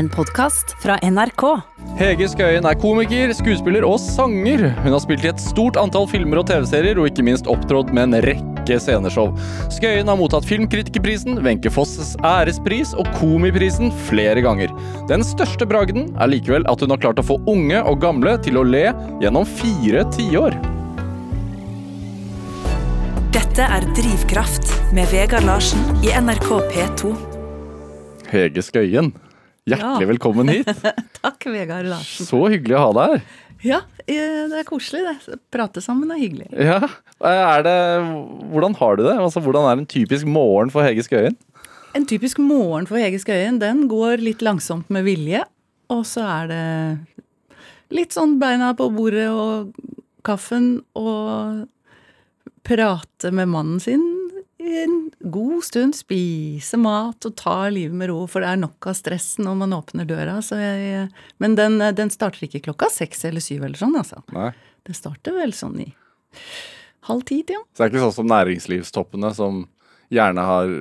En podkast fra NRK. Hege Skøyen er komiker, skuespiller og sanger. Hun har spilt i et stort antall filmer og TV-serier, og ikke minst opptrådt med en rekke sceneshow. Skøyen har mottatt Filmkritikerprisen, Wenche Fosses ærespris og Komiprisen flere ganger. Den største bragden er likevel at hun har klart å få unge og gamle til å le gjennom fire tiår. Dette er Drivkraft med Vegard Larsen i NRK P2. Hege Skøyen, hjertelig Ja. velkommen hit. Takk, Vegard Larsen. Så hyggelig å ha deg her. Ja, eh, det er koselig, det. Prate sammen er hyggelig. Ja, er det, Hvordan har du det? Altså, hvordan er en typisk morgen for Hege Skøyen? En typisk morgen for Hege Skøyen, den går litt langsomt med vilje. Og så er det litt sånn beina på bordet og kaffen og prate med mannen sin en god stund. Spise mat og ta livet med ro, for det er nok av stress når man åpner døra. Så jeg, men den, den starter ikke klokka seks eller syv eller sånn, altså. Nei. Det starter vel sånn i halv ti, ja. Så det er ikke sånn som næringslivstoppene som gjerne har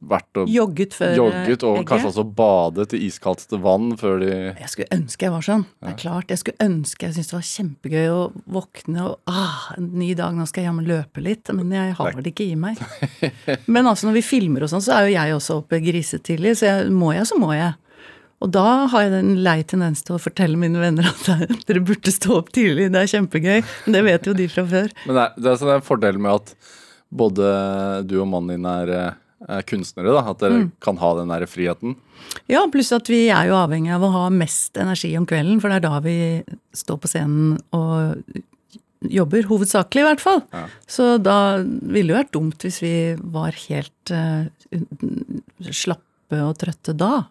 vært og Jogget før eh, jogget og egget. kanskje også badet i iskaldt vann før de Jeg skulle ønske jeg var sånn. Det er klart, Jeg skulle ønske jeg syntes det var kjempegøy å våkne og ah, en ny dag, nå skal jeg jammen løpe litt. Men jeg har det ikke i meg. Men altså når vi filmer og sånn, så er jo jeg også oppe grisetidlig. Så jeg, må jeg, så må jeg. Og da har jeg en lei tendens til å fortelle mine venner at dere burde stå opp tidlig, det er kjempegøy. Men det vet jo de fra før. Men det er, det er, en fordel med at både du og mannen din er, eh, er kunstnere, da. At Mm. dere kan ha den der friheten. Ja, pluss at vi er jo avhengig av å ha mest energi om kvelden, for det er da vi står på scenen og jobber. Hovedsakelig, i hvert fall. Ja. Så da ville det vært dumt hvis vi var helt uh, slappe og trøtte da.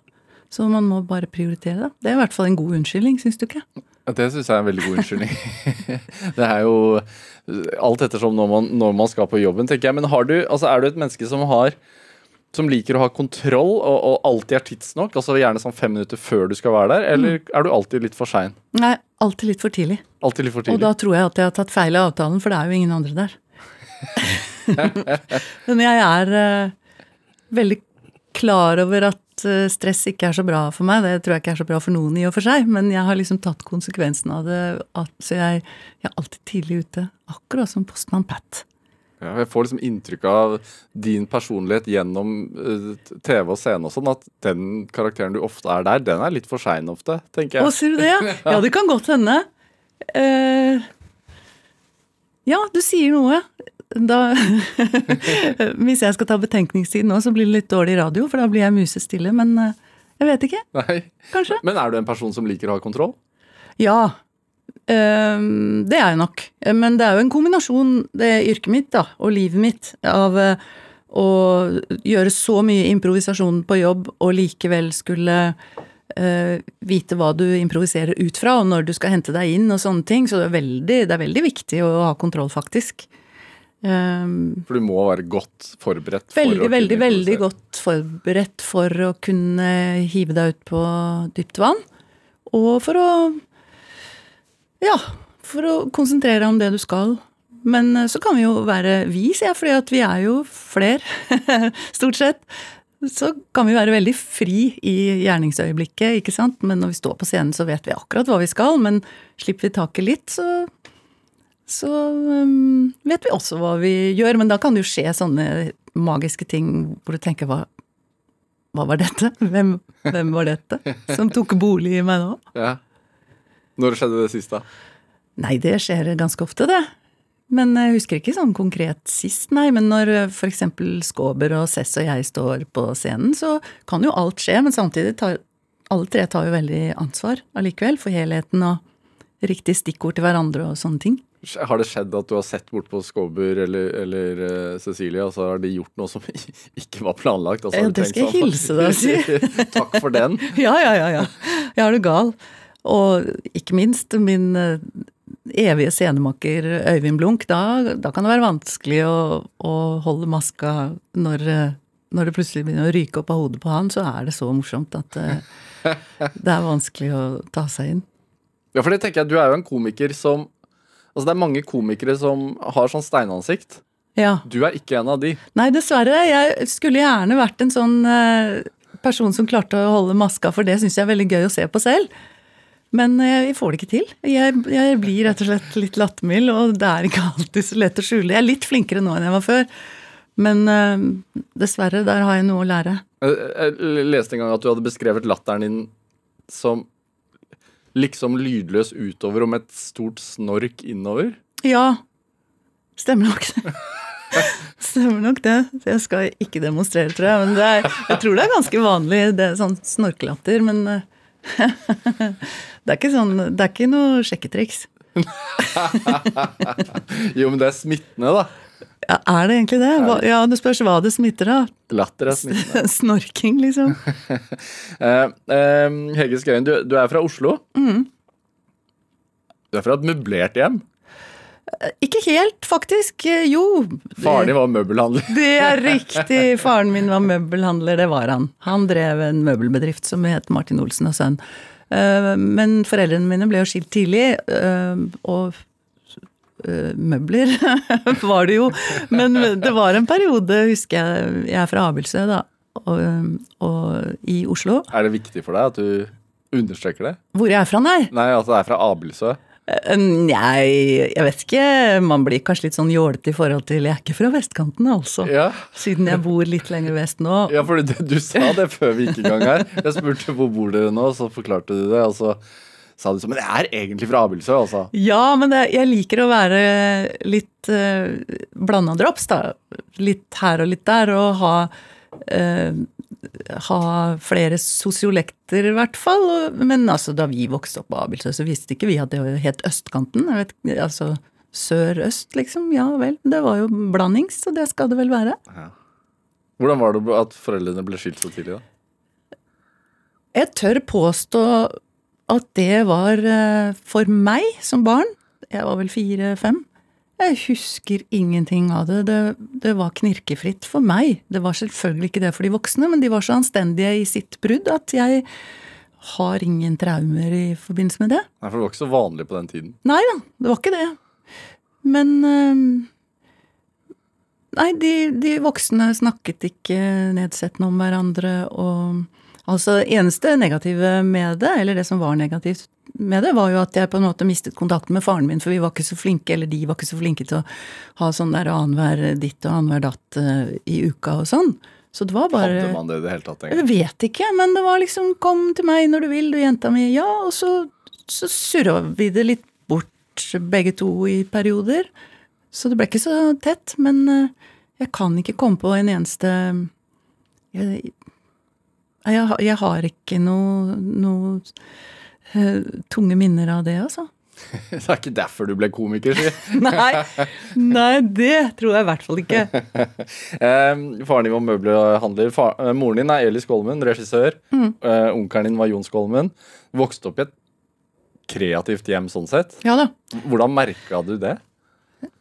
Så man må bare prioritere det. Det er i hvert fall en god unnskyldning, syns du ikke? Det syns jeg er en veldig god unnskyldning. det er jo alt ettersom når man, når man skal på jobben, tenker jeg. Men har du, altså er du et menneske som har som liker å ha kontroll og, og alltid er tidsnok? Altså gjerne sånn fem minutter før du skal være der, eller er du alltid litt for sein? Nei, alltid litt for tidlig. Alltid litt for tidlig. Og da tror jeg at jeg har tatt feil av avtalen, for det er jo ingen andre der. Men jeg er uh, veldig klar over at eh, stress ikke er så bra for meg. Det tror jeg ikke er så bra for noen i og for seg, men jeg har liksom tatt konsekvensen av det. At, så jeg, jeg er alltid tidlig ute. Akkurat som postmann Pat. Ja, jeg får liksom inntrykk av din personlighet gjennom eh, TV og scene og sånn, at den karakteren du ofte er der, den er litt for sein ofte, tenker jeg. Å, sier du det? Ja, ja det kan godt hende. Uh, ja, du sier noe. Da Hvis jeg skal ta betenkningstid nå, så blir det litt dårlig radio, for da blir jeg musestille. Men eh, jeg vet ikke. Nei. Kanskje. Men er du en person som liker å ha kontroll? Ja. Ehm, det er jeg nok. Men det er jo en kombinasjon, det yrket mitt da, og livet mitt, av eh, å gjøre så mye improvisasjon på jobb og likevel skulle uh, vite hva du improviserer ut fra, og når du skal hente deg inn og sånne ting. Så det er veldig, det er veldig viktig å ha kontroll, faktisk. Um, For du må være godt forberedt. for Veldig, veldig, veldig godt forberedt for å kunne hive deg ut på dypt vann. Og for å Ja, for å konsentrere deg om det du skal. Men eh, så kan vi jo være vi, sier jeg, fordi vi er jo fler, stort sett. Så kan vi være veldig fri i gjerningsøyeblikket, ikke sant. Men når vi står på scenen, så vet vi akkurat hva vi skal. Men slipper vi taket litt, så så um, vet vi også hva vi gjør, men da kan det jo skje sånne magiske ting hvor du tenker hva, hva var dette? Hvem, hvem var dette som tok bolig i meg nå? Ja. Når skjedde det sist, da? Nei, det skjer ganske ofte, det. Men jeg husker ikke sånn konkret sist, nei. Men når f.eks. Skåber og Cess og jeg står på scenen, så kan jo alt skje, men samtidig tar alle tre tar jo veldig ansvar allikevel for helheten og riktig stikkord til hverandre og sånne ting. Har det skjedd at du har sett bort på Skåber eller, eller uh, Cecilie, og så har de gjort noe som ikke var planlagt? og så har Ja, det skal jeg sånn, hilse deg og si. Takk for den. Ja, ja, ja. ja. Jeg er du gal. Og ikke minst min eh, evige scenemaker Øyvind Blunk. Da, da kan det være vanskelig å, å holde maska når, eh, når det plutselig begynner å ryke opp av hodet på han. Så er det så morsomt at det, det er vanskelig å ta seg inn. Ja, for det tenker jeg, du er jo en komiker som Altså, det er mange komikere som har sånn steinansikt. Ja. Du er ikke en av de. Nei, dessverre. Jeg skulle gjerne vært en sånn eh, person som klarte å holde maska, for det syns jeg er veldig gøy å se på selv. Men eh, jeg får det ikke til. Jeg, jeg blir rett og slett litt lattermild, og det er ikke alltid så lett å skjule. Jeg er litt flinkere nå enn jeg var før. Men eh, dessverre, der har jeg noe å lære. Jeg, leste en gang at du hadde beskrevet latteren din som liksom lydløs utover og med et stort snork innover. Ja, stemmer nok. Stemmer nok det. Jeg skal ikke demonstrere, tror jeg. Men det er, jeg tror det er ganske vanlig, det er sånn snorkelatter. Men eh, det er ikke sånn Det er ikke noe sjekketriks. Jo, men det er smittende, da. Ja, er det egentlig det? Hva, ja, Det spørs hva det smitter av. Latter er smittende. Snorking, liksom. uh, uh, Hege Skøyen, du, du er fra Oslo. Du er fra et møblert hjem. Ikke helt, faktisk. Jo. Faren din var møbelhandler. Det er riktig. Faren min var møbelhandler, det var han. Han drev en møbelbedrift som het Martin Olsen og Sønn. Eh, Men foreldrene mine ble jo skilt tidlig, eh, og eh, møbler var det jo. Men det var en periode, husker jeg, jeg er fra Abildsø, da, og, og i Oslo. Er det viktig for deg at du understreker det? Hvor jeg er fra, nei. Nei, altså det er fra Abildsø. Eh, Nei, jeg vet ikke. Man blir kanskje litt sånn jålete i forhold til Jeg er ikke fra vestkanten, altså. Ja. Siden jeg bor litt lenger vest nå. Ja, for du, du sa det før vi gikk i gang her. Jeg spurte hvor bor dere nå, så forklarte du det. Og så sa du sånn Men jeg er egentlig fra Abildsø, altså. Ja, men det, jeg liker å være litt uh, blanda drops, da. Litt her og litt der, og ha eh, ha flere sosiolekter, i hvert fall. Men altså, da vi vokste opp på Abildsø, så visste ikke vi at det het østkanten. Vet, altså sør-øst, liksom. Ja vel. Det var jo blandings, så det skal det vel være. Hvordan var det at foreldrene ble skilt så tidlig, da? Jeg tør påstå at det var eh, for meg som barn. Jeg var vel fire-fem. Jeg husker ingenting av det. det. Det var knirkefritt for meg. Det var selvfølgelig ikke det for de voksne, men de var så anstendige i sitt brudd at jeg har ingen traumer i forbindelse med det. Nei, For det var ikke så vanlig på den tiden. Nei da, det var ikke det. Men øhm, Nei, de, de voksne snakket ikke nedsettende om hverandre, og Altså, eneste negative med det, eller det som var negativt med det, var jo at jeg på en måte mistet kontakten med faren min, for vi var ikke så flinke, eller de var ikke så flinke til å ha sånn der annenhver ditt og annenhver datt uh, i uka og sånn. Så det var bare Hadde man det i det hele tatt? jeg vet ikke, men det var liksom 'kom til meg når du vil, du jenta mi', ja, og så, så surra vi det litt bort begge to i perioder. Så det ble ikke så tett, men eh, jeg kan ikke komme på en eneste Jeg, jeg, jeg har ikke noe, noe uh, tunge minner av det, altså. Det er ikke derfor du ble komiker, si. Nei, nei, det tror jeg i hvert fall ikke. Eh, faren din var møbelhandler. Far, eh, moren din er Eli Skolmen, regissør. Mm. Eh, Onkelen din var Jon Skolmen. Vokste opp i et kreativt hjem sånn sett. Ja da. Hvordan merka du det?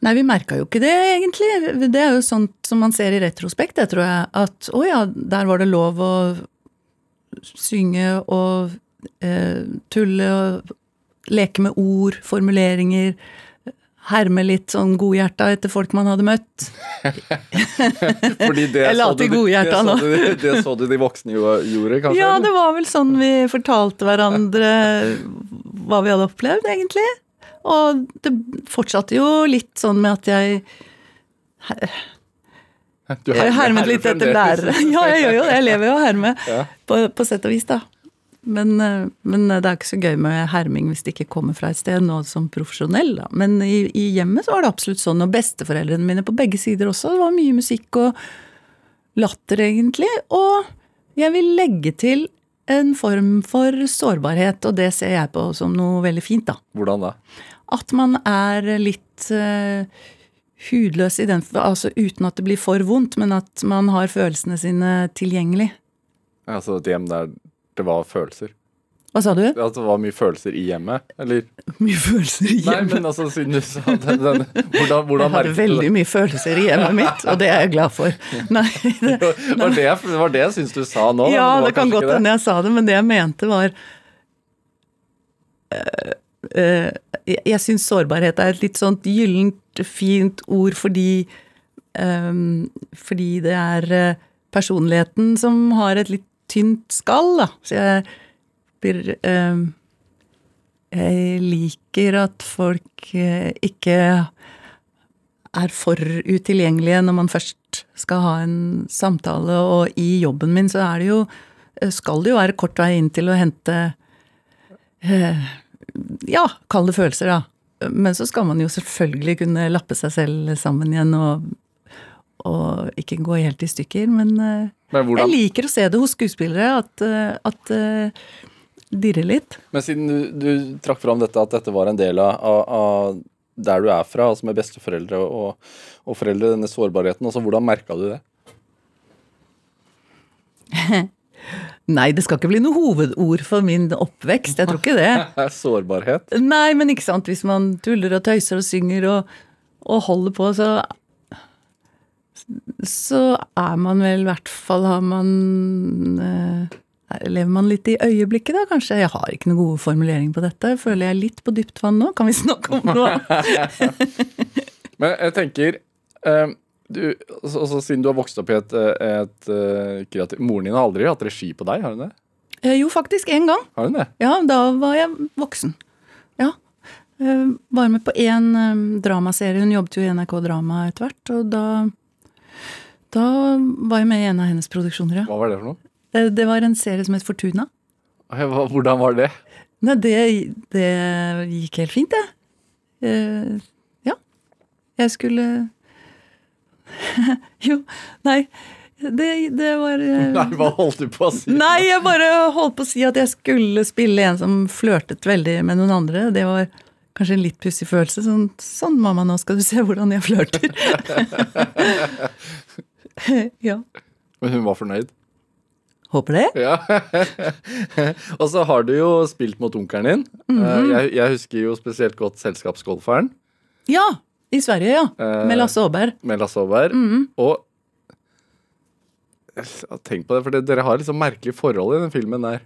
Nei, vi merka jo ikke det, egentlig. Det er jo sånt som man ser i retrospekt, det tror jeg. At å ja, der var det lov å synge og eh, tulle og leke med ord, formuleringer. Herme litt sånn godhjerta etter folk man hadde møtt. Fordi det Jeg la til godhjerta nå. Det, Det så du de voksne gjorde, kanskje? Ja, det var vel sånn vi fortalte hverandre hva vi hadde opplevd, egentlig. Og det fortsatte jo litt sånn med at jeg Du Jeg hermer- hermet litt etter lærere. Ja, jeg gjør jo det. Jeg lever jo og hermer. Ja. på, på sett og vis, da. Men, eh, men det er ikke så gøy med herming hvis det ikke kommer fra et sted, nå som profesjonell, da. Men i, i hjemmet så var det absolutt sånn, og besteforeldrene mine på begge sider også. Det var mye musikk og latter, egentlig. Og jeg vil legge til en form for sårbarhet, og det ser jeg på som noe veldig fint, da. Hvordan da? At man er litt eh, hudløs i den, altså uten at det blir for vondt, men at man har følelsene sine tilgjengelig. Altså et hjem der det var følelser. Hva sa du? At det var mye følelser i hjemmet? Eller Mye følelser i Nei, men altså, siden du sa den, den Hvordan, hvordan Jeg hadde veldig mye følelser i hjemmet mitt, og det er jeg glad for. Nei, det, Det var det, det var det jeg syns du sa nå. ja, det, det kan godt hende jeg sa det, men det jeg mente var øh, øh, jeg syns sårbarhet er et litt sånt gyllent, fint ord fordi um, Fordi det er øh, personligheten som har et litt tynt skall, da. Så jeg blir um, Jeg liker at folk eh, ikke er for utilgjengelige når man først skal ha en samtale, og i jobben min så er det jo eh, Skal det jo være kort vei inn til å hente eh, Ja, kalde følelser, da. Men så skal man jo selvfølgelig kunne lappe seg selv sammen igjen og, og ikke gå helt i stykker. Men, eh, Men jeg liker å se det hos skuespillere, at, eh, at det dirrer litt. Men siden du, du trakk fram dette, at dette var en del av, av der du er fra, altså med besteforeldre og, og foreldre, denne sårbarheten, altså hvordan merka du det? Nei, det skal ikke bli noe hovedord for min oppvekst, jeg tror ikke det. Sårbarhet? Nei, men ikke sant, hvis man tuller og tøyser og synger og, og holder på, så så er man vel i hvert fall Har man eh, Lever man litt i øyeblikket, da, kanskje? Jeg har ikke noen gode formuleringer på dette. Føler jeg litt på dypt vann nå? Kan vi snakke om noe? Men jeg tenker eh, du, altså, altså, Siden du har vokst opp i et, eh, et eh, kreativt Moren din har aldri hatt regi på deg, har hun det? Eh, jo, faktisk én gang. Har hun det? Ja, da var jeg voksen. Ja. Eh, Var med på én eh, dramaserie. Hun jobbet jo i NRK Drama etter hvert, og da Da var jeg med i en av hennes produksjoner, ja. Hva var det for noe? Eh, Det var en serie som het Fortuna. Hvordan var det? Nei, det, det gikk helt fint, det. Eh, ja. Jeg skulle Jo, nei. Det, det var eh, Nei, hva holdt du på å si? Nei, jeg bare holdt på å si at jeg skulle spille en som flørtet veldig med noen andre. Det var kanskje en litt pussig følelse. Sånn, sånn mamma, nå skal du se hvordan jeg flørter. ja. Men hun var fornøyd? Håper det. Ja. og så har du jo spilt mot onkelen din. Eh, jeg, jeg husker jo spesielt godt Selskapsgolferen Ja, i Sverige, ja. Eh, Med Lasse Aaberg. med Lasse Aaberg. Og Tenk på det, for det- dere har liksom merkelig forhold i den filmen der.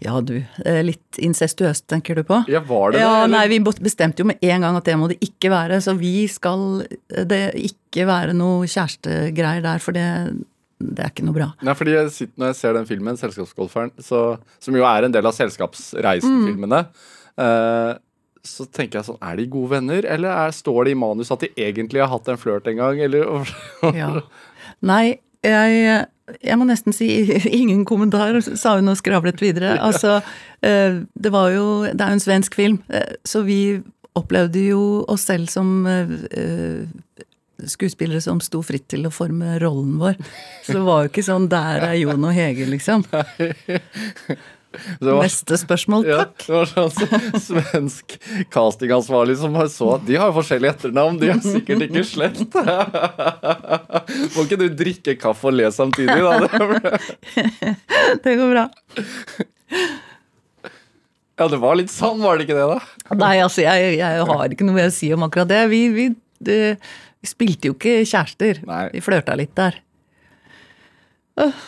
Ja, du. Litt incestuøst, tenker du på? Ja, var det Ja, det? nei, Vi bestemte jo med en gang at det må det ikke være. Så vi skal eh, det ikke være noe kjærestegreier der, for det, det er ikke noe bra. Nei, fordi jeg sitter, Når jeg ser den filmen, Selskapsgolferen, så, som jo er en del av Selskapsreisen-filmene, eh, så tenker jeg sånn Er de gode venner, eller er, står det i manus at de egentlig har hatt en flørt en gang? Eller, Ja. Nei, jeg, jeg må nesten si ingen kommentar, sa hun og skravlet videre. Altså, eh, det var jo Det er jo en svensk film, eh, så vi opplevde jo oss selv som eh, skuespillere som sto fritt til å forme rollen vår. Så det var jo ikke sånn 'der er Jon og Hege', liksom. det var, Neste spørsmål, ja, takk. det var sånn svensk castingansvarlig som så at de har forskjellige etternavn, de har sikkert ikke slett. Må ikke du drikke kaffe og le samtidig, da? Det går bra. Ja, det var litt sånn, var det ikke det, da? Nei, altså, jeg, jeg har ikke noe å si om akkurat det. Vi, vi, det, vi spilte jo ikke kjærester. Nei. Vi flørta litt der. Åh,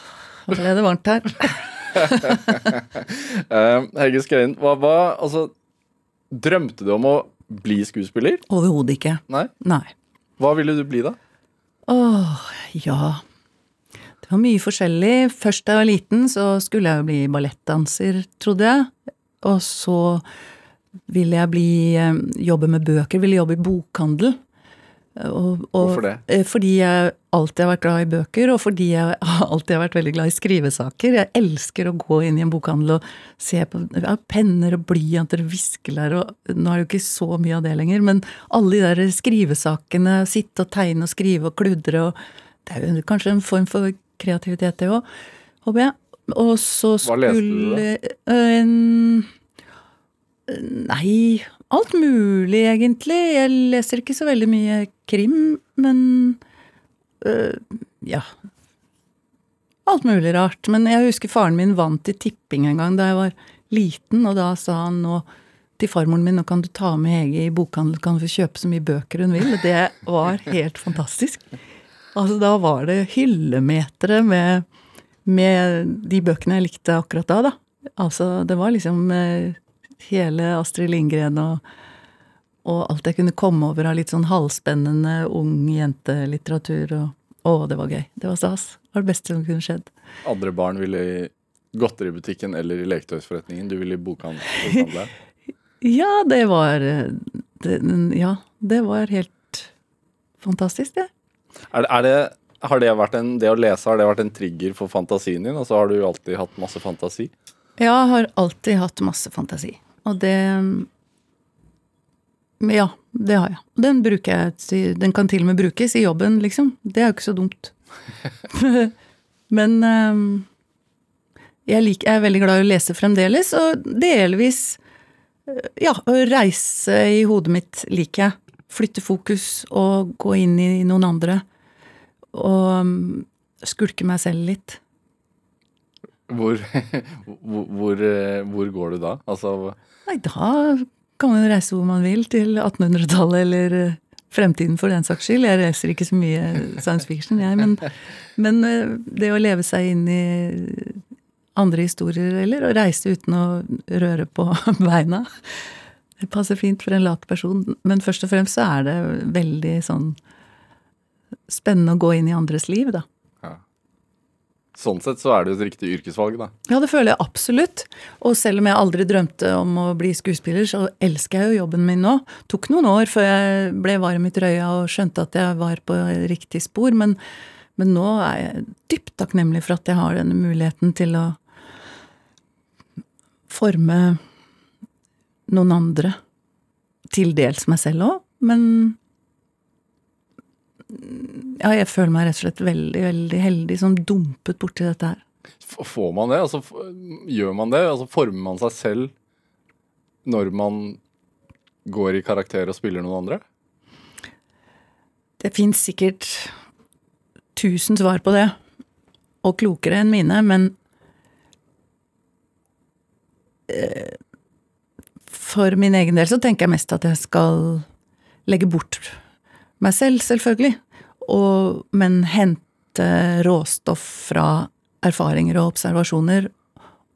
ble det varmt her. Uh, Hege Skøyen, hva, var Altså, drømte du om å bli skuespiller? Overhodet ikke. Nei? Nei. Hva ville du bli, da? Åh, ja. Det var mye forskjellig. Først da jeg var liten, så skulle jeg jo bli ballettdanser, trodde jeg. Og så ville jeg bli eh, jobbe med bøker, ville jobbe i bokhandel. Og, og, Hvorfor det? eh, Fordi jeg alltid har vært glad i bøker, og fordi jeg alltid har vært veldig glad i skrivesaker. Jeg elsker å gå inn i en bokhandel og se på ja, penner og blyanter og viskelær og Nå er det jo ikke så mye av det lenger, men alle de der skrivesakene, sitte og tegne og skrive og kludre og Det er jo kanskje en form for kreativitet, det òg, håper jeg. Og så skulle Hva leste du, da? En- Nei, alt mulig, egentlig. Jeg leser ikke så veldig mye krim, men øh, ja. Alt mulig rart. Men jeg husker faren min vant i tipping en gang da jeg var liten, og da sa han nå til farmoren min nå kan du ta med Hege i bokhandel, kan du få kjøpe så mye bøker hun vil. Det var helt fantastisk. Altså Da var det hyllemetere med, med de bøkene jeg likte akkurat da. da. Altså Det var liksom eh, hele Astrid Lindgren og, og alt jeg kunne komme over av litt sånn halvspennende ung jentelitteratur. Og, å, det var gøy. Det var stas. Det var det beste som kunne skjedd. Andre barn ville i godteributikken eller i leketøysforretningen? Du ville i bokhan- bokhandelen? Ja, det var eh, det, Ja, det var helt fantastisk, det. Er det, er det, har det vært en, det å lese har det vært en trigger for fantasien din? Altså Har du alltid hatt masse fantasi? Ja, Jeg har alltid hatt masse fantasi. Og det Ja, det har jeg. Den bruker jeg Den kan til og med brukes i jobben, liksom. Det er jo ikke så dumt. Men um, jeg, liker, jeg er veldig glad i å lese fremdeles, og delvis eh, Ja, å reise i hodet mitt liker jeg. Flytte fokus og gå inn i noen andre. Og um, skulke meg selv litt. Hvor, hvor, hvor, eh, hvor går du da? Altså Nei, da kan man reise hvor man vil, til 1800-tallet eller eh, fremtiden for den saks skyld. Jeg reiser ikke så mye science fiction, jeg, men, men eh, det å leve seg inn i andre historier, eller å reise uten å røre på beina, det passer fint for en lat person. Men først og fremst så er det veldig sånn spennende å gå inn i andres liv, da. Sånn sett så er det jo et riktig yrkesvalg, da. Ja, det føler jeg absolutt. Og selv om jeg aldri drømte om å bli skuespiller, så elsker jeg jo jobben min nå. Tok noen år før jeg ble varm i trøya og skjønte at jeg var på riktig spor, men, men nå er jeg dypt takknemlig for at jeg har denne muligheten til å forme noen andre. Til dels meg selv òg, men ja, jeg føler meg rett og slett veldig, veldig heldig som dumpet borti dette her. Får man det? Altså, gjør man det? Altså, former man seg selv når man går i karakter og spiller noen andre? Det fins sikkert tusen svar på det, og klokere enn mine, men eh, For min egen del så tenker jeg mest at jeg skal legge bort meg selv, selvfølgelig, og, men hente råstoff fra erfaringer og observasjoner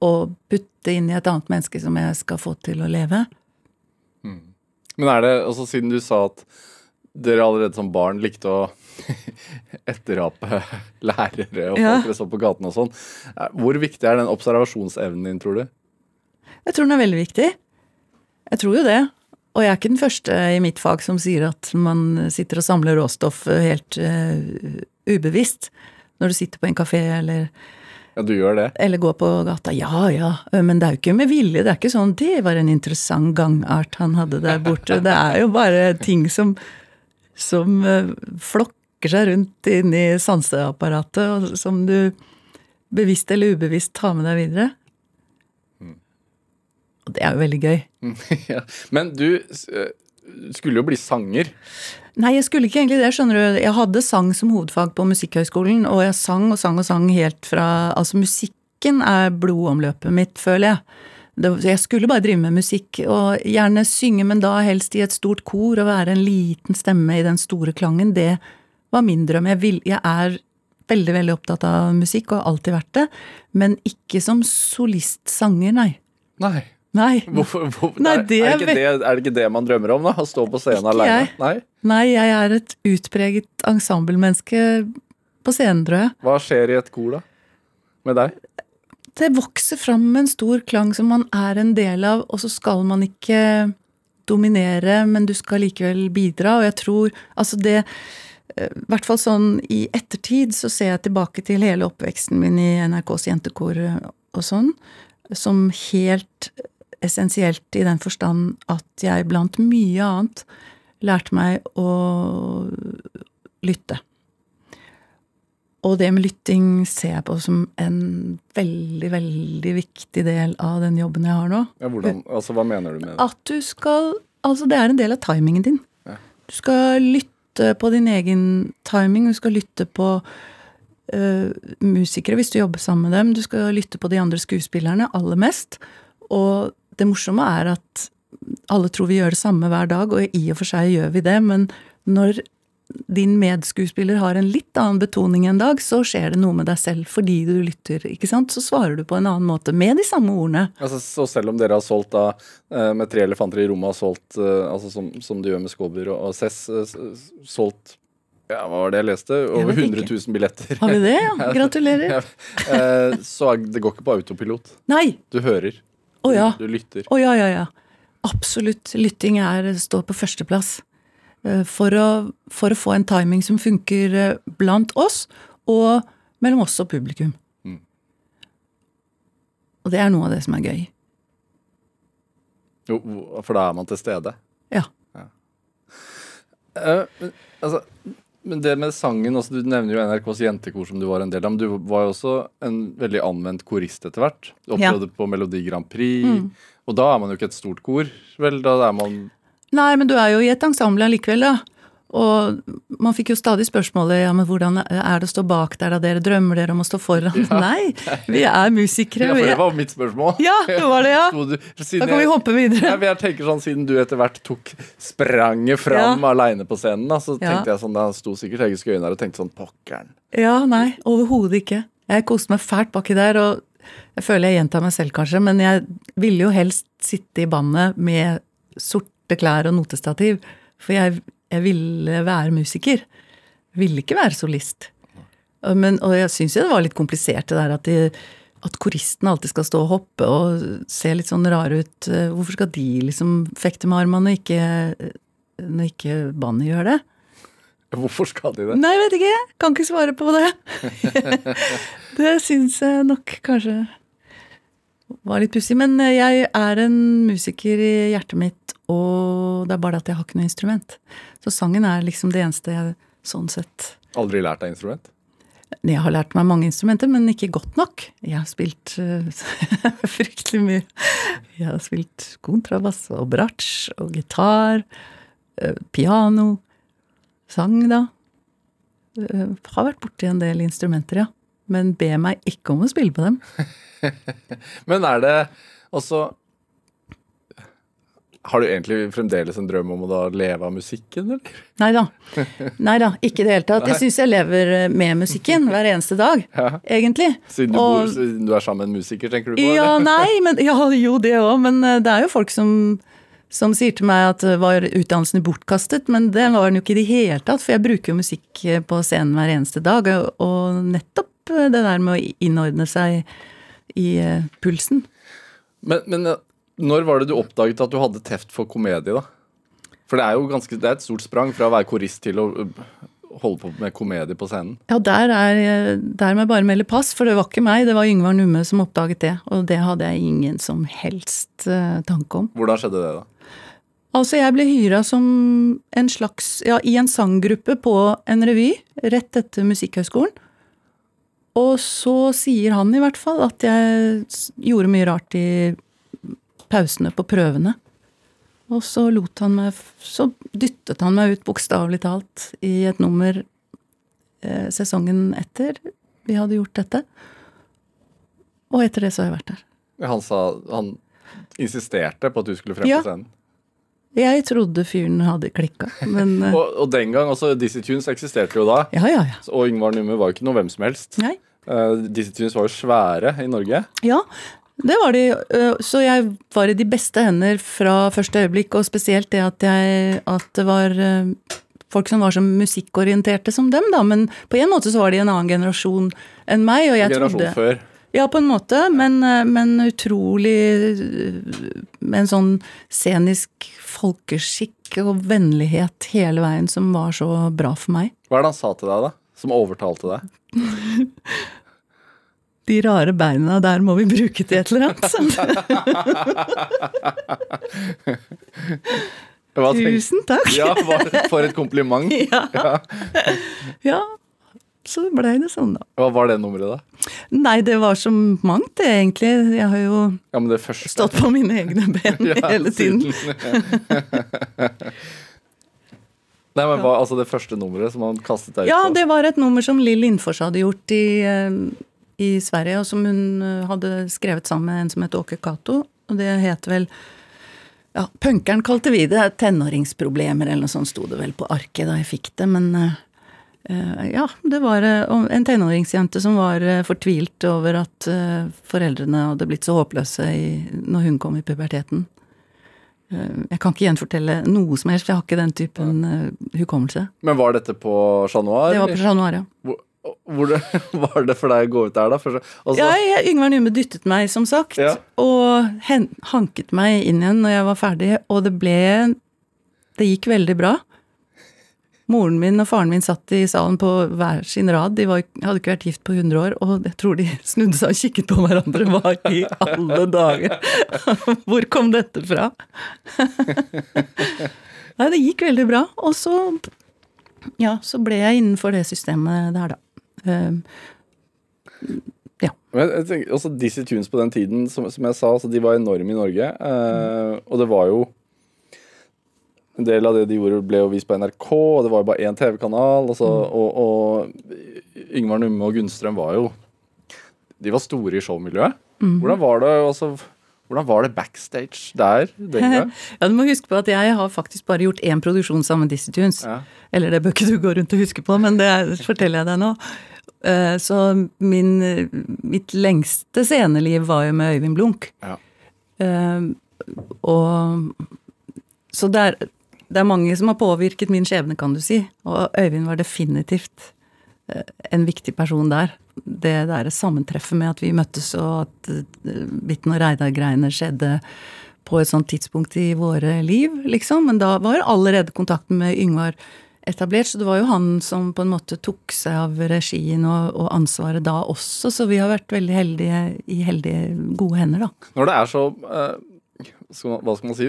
og putte inn i et annet menneske som jeg skal få til å leve. Men er det, altså siden du sa at dere allerede som barn likte å etterape lærere og folk Ja. dere så på gaten og sånn, eh, hvor viktig er den observasjonsevnen din, tror du? Jeg tror den er veldig viktig. Jeg tror jo det. Og jeg er ikke den første i mitt fag som sier at man sitter og samler råstoff helt uh, ubevisst når du sitter på en kafé eller, Ja, du gjør det. eller går på gata. Ja ja, men det er jo ikke med vilje. Det er ikke sånn 'det var en interessant gangart han hadde der borte'. Det er jo bare ting som, som eh, flokker seg rundt inni sanseapparatet, og som du bevisst eller ubevisst tar med deg videre. Og det er jo veldig gøy. ja. Men du eh, skulle jo bli sanger. Nei, jeg skulle ikke egentlig det, skjønner du. Jeg hadde sang som hovedfag på Musikkhøgskolen, og jeg sang og sang og sang helt fra Altså, musikken er blodomløpet mitt, føler jeg. Det, jeg skulle bare drive med musikk, og gjerne synge, men da helst i et stort kor, og være en liten stemme i den store klangen. Det var min drøm. Jeg, vil, jeg er veldig, veldig opptatt av musikk, og har alltid vært det. Men ikke som solistsanger, nei. Nei. Nei. Hvorfor, hvor, Nei, er, det er, ikke det, er det ikke det man drømmer om, da? Å stå på scenen jeg. Nei? Nei, jeg er et utpreget ensemblemenneske på scenen, tror jeg. Hva skjer i et kor, da? Med deg? det vokser fram en stor klang som man er en del av, og så skal man ikke dominere, men du skal likevel bidra. Og jeg tror altså det eh, I hvert fall sånn i ettertid så ser jeg tilbake til hele oppveksten min i NRKs jentekor og sånn, som helt essensielt i den forstand at jeg blant mye annet lærte meg å lytte. Og det med lytting ser jeg på som en veldig, veldig viktig del av den jobben jeg har nå. Ja, hvordan, altså, hva mener du med det? At du skal Altså, det er en del av timingen din. Ja. Du skal lytte på din egen timing, du skal lytte på uh, musikere hvis du jobber sammen med dem, du skal lytte på de andre skuespillerne aller mest. Og det morsomme er at alle tror vi gjør det samme hver dag, og i og for seg gjør vi det, men når din medskuespiller har en litt annen betoning en dag, så skjer det noe med deg selv fordi du lytter, ikke sant? Så svarer du på en annen måte med de samme ordene. Altså, så selv om dere har solgt da, eh, med tre elefanter i rommet, har solgt, eh, altså som, som du gjør med Skåber og, og Cess, eh, solgt ja, hva var det jeg leste? Over vet 100 000 billetter. Har vi det? Ja, gratulerer. Så det går ikke på autopilot. Nei! Du hører. Å ja. Du lytter. Å ja, ja, ja. Absolutt. Lytting er, står på førsteplass. Eh, For å, for å få en timing som funker eh, blant oss, og mellom oss og publikum. Mm. Og det er noe av det som er gøy. Jo, for da er man til stede. Ja. ja. Uh, altså, men det med sangen også, Du nevner jo NRKs jentekor som du var en del av. Men du var jo også en veldig anvendt korist etter hvert. Du Ja. På Melodi Grand Prix. Mm. Og da er man jo ikke et stort kor. Vel, da er man Nei, men du er jo i et ensemble allikevel, da. Og man fikk jo stadig spørsmålet ja, men hvordan er det å stå bak der da dere drømmer dere om å stå foran? Nei, vi er musikere. Ja, for det var mitt spørsmål. Ja, det var det, ja. Du- Da kan vi hoppe videre. Ja, men jeg tenker sånn, Siden du etter hvert tok spranget fram Ja. aleine på scenen, da, så Ja. tenkte jeg sånn, da sto sikkert Hege Skøyen der og tenkte sånn Pokkeren. Ja, nei, overhodet ikke. Jeg koste meg fælt baki der, og jeg føler jeg gjentar meg selv kanskje, men jeg ville jo helst sitte i bandet med sorte klær og notestativ, for jeg, jeg ville være musiker. Jeg ville ikke være solist. Men, og jeg syns jo det var litt komplisert det der at, de, at koristen alltid skal stå og hoppe og se litt sånn rare ut. Hvorfor skal de liksom fekte med armene når ikke, når ikke bandet gjør det? Hvorfor skal de det? Nei, jeg vet ikke. Kan ikke svare på det. det syns jeg nok kanskje var litt pussig. Men jeg er en musiker i hjertet mitt, og det er bare at jeg har ikke noe instrument. Så sangen er liksom det eneste jeg sånn sett Aldri lært deg instrument? Jeg har lært meg mange instrumenter, men ikke godt nok. Jeg har spilt uh, fryktelig mye. Jeg har spilt kontrabass og bratsj og gitar, Uh, piano, sang, da. Uh, Har vært borti en del instrumenter, ja. Men be meg ikke om å spille på dem. Men er det også Har du egentlig fremdeles en drøm om å da leve av musikken, eller? Nei da. Nei da, ikke i det hele tatt. Jeg syns jeg lever eh, med musikken hver eneste dag, Ja. egentlig. Siden du, Og- bor, du er sammen med en musiker, tenker du på? Ja, nei, men ja, jo det òg. Men eh, det er jo folk som, som sier til meg at eh, var utdannelsen bortkastet, men det var den jo ikke i det hele tatt. For jeg bruker jo musikk på scenen hver eneste dag, og- nettopp det der med å innordne seg i eh, pulsen. Men, men eh, når var det du oppdaget at du hadde teft for komedie, da? For det er jo ganske, det er et stort sprang fra å være korist til å holde på med komedie på scenen. Ja, der, er, der må jeg bare melde pass, for det var ikke meg, det var Yngvar Numme som oppdaget det. Og det hadde jeg ingen som helst eh, tanke om. Hvordan skjedde det, da? Altså, jeg ble hyra som en slags Ja, i en sanggruppe på en revy rett etter Musikkhøgskolen. Og så sier han i hvert fall at jeg gjorde mye rart i pausene på prøvene. Og så lot han meg Så dyttet han meg ut, bokstavelig talt, i et nummer eh, sesongen etter vi hadde gjort dette. Og etter det så har jeg vært der. Han sa Han insisterte på at du skulle frem på scenen. Jeg trodde fyren hadde klikka, men eh, Og, og den gang, altså Dizzie Tunes eksisterte jo da. Ja, ja, ja. Og Yngvar Numme var jo ikke noe hvem som helst. Nei. Uh, Dizzie Tunes var jo svære i Norge. Ja, det var de. Uh, Så jeg var i de beste hender fra første øyeblikk, og spesielt det at, jeg, at det var uh, folk som var så musikkorienterte som dem, da. Men på en måte så var de en annen generasjon enn meg, og jeg generasjon trodde før. Ja, på en måte, men, øh, men utrolig Med en sånn scenisk folkeskikk og vennlighet hele veien som var så bra for meg. Hva er det han sa til deg, da? Som overtalte deg? De rare beina der må vi bruke til et eller annet. Tusen takk. Ja, for et kompliment. Ja. ja. Så blei det sånn, da. Hva var det nummeret, da? Nei, det var så mangt, det, egentlig. Jeg har jo Ja, men det stått på mine egne ben Ja, hele tiden. Nei, men hva, altså det første nummeret som han kastet deg ut Ja, det var et nummer som Lill Lindfors hadde gjort i, eh, i Sverige, og som hun eh, hadde skrevet sammen med en som het Åke Cato. Og det het vel Ja, punkeren kalte vi det. Tenåringsproblemer eller noe sånt sto det vel på arket da jeg fikk det, men eh, ja, det var eh, en tenåringsjente som var eh, fortvilt over at eh, foreldrene hadde blitt så håpløse i, når hun kom i puberteten. Eh, Jeg kan ikke gjenfortelle noe som helst, for jeg har ikke den typen ja. hukommelse. Men var dette på Chat Noir? Det var på? Chat Noir, ja. Hvor, hvor var det for deg å gå ut der, da? For, altså, Ja, jeg, Yngvar Nume dyttet meg, som sagt, Ja. og hen, hanket meg inn igjen når jeg var ferdig, og det ble Det gikk veldig bra. Moren min og faren min satt i salen på hver sin rad. De var, hadde ikke vært gift på 100 år, og jeg tror de snudde seg og kikket på hverandre. Hva i alle dager? Hvor kom dette fra? Nei, det gikk veldig bra. Og så Ja, så ble jeg innenfor det systemet der, da. Eh, Men jeg tenker, også Dizzie Tunes på den tiden, som, som jeg sa, altså, de var enorme i Norge. eh, og det var jo En del av det de gjorde, ble jo vist på NRK, og det var jo bare én TV-kanal. Altså, og, og Yngvar Numme og Gunnstrøm var jo De var store i showmiljøet. Hvordan var det altså, hvordan var det backstage der? Ja, du må huske på at jeg har faktisk bare gjort én produksjon sammen med Dizzie Tunes. Ja. Eller det bør ikke du gå rundt og huske på, men det er- forteller jeg deg nå. Eh, Så min, mitt lengste sceneliv var jo med Øyvind Blunk. Ja. Eh, Og Så det er, det er mange som har påvirket min skjebne, kan du si. Og Øyvind var definitivt eh, en viktig person der. Det derre sammentreffet med at vi møttes, og at eh, Bitten og Reidar-greiene skjedde på et sånt tidspunkt i våre liv, liksom. Men da var allerede kontakten med Yngvar etablert, så det var jo han som på en måte tok seg av regien og, og ansvaret da også, så vi har vært veldig heldige i heldige, gode hender, da. Når det er så eh, man, Hva skal man si?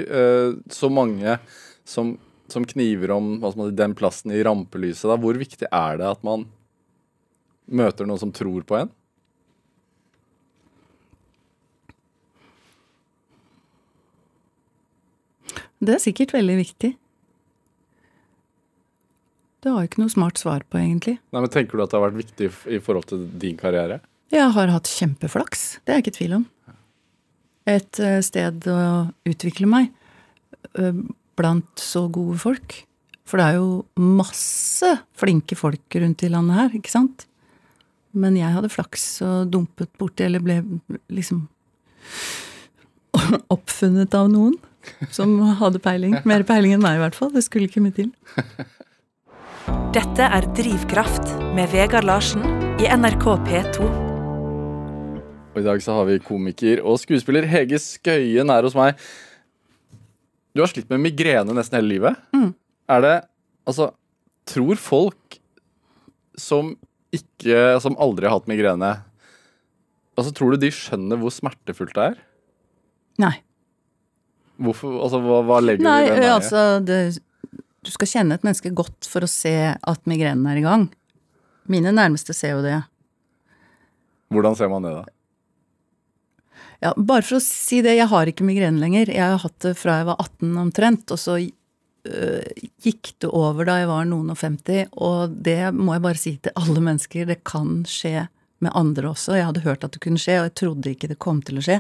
så mange som, som kniver om man den plassen i rampelyset, da, hvor viktig er det at man møter noen som tror på en? Det er sikkert veldig viktig. Det har jeg ikke noe smart svar på, egentlig. Nei, men Tenker du at det har vært viktig i forhold til din karriere? Jeg har hatt kjempeflaks, det er jeg ikke tvil om. Et eh, sted å utvikle meg blant så gode folk. For det er jo masse flinke folk rundt i landet her, ikke sant? Men jeg hadde flaks og dumpet borti, eller ble liksom oppfunnet av noen som hadde peiling. Mer peiling enn meg, i hvert fall. Det skulle ikke mye til. Dette er Drivkraft med Vegard Larsen i NRK P2. Og i dag så har vi komiker og skuespiller Hege Skøyen her hos meg. Du har slitt med migrene nesten hele livet. Er det Altså, tror folk som ikke Som aldri har hatt migrene Altså, Tror du de skjønner hvor smertefullt det er? Nei. Hvorfor, altså, hva, hva legger Nei, du i det? altså det, Du skal kjenne et menneske godt for å se at migrenen er i gang. Mine nærmeste ser jo det. Hvordan ser man det, da? Ja, bare for å si det, jeg har ikke migrene lenger. Jeg har hatt det fra jeg var 18 omtrent, og så øh, gikk det over da jeg var noen og 50, og det må jeg bare si til alle mennesker, det kan skje med andre også. Jeg hadde hørt at det kunne skje, og jeg trodde ikke det kom til å skje.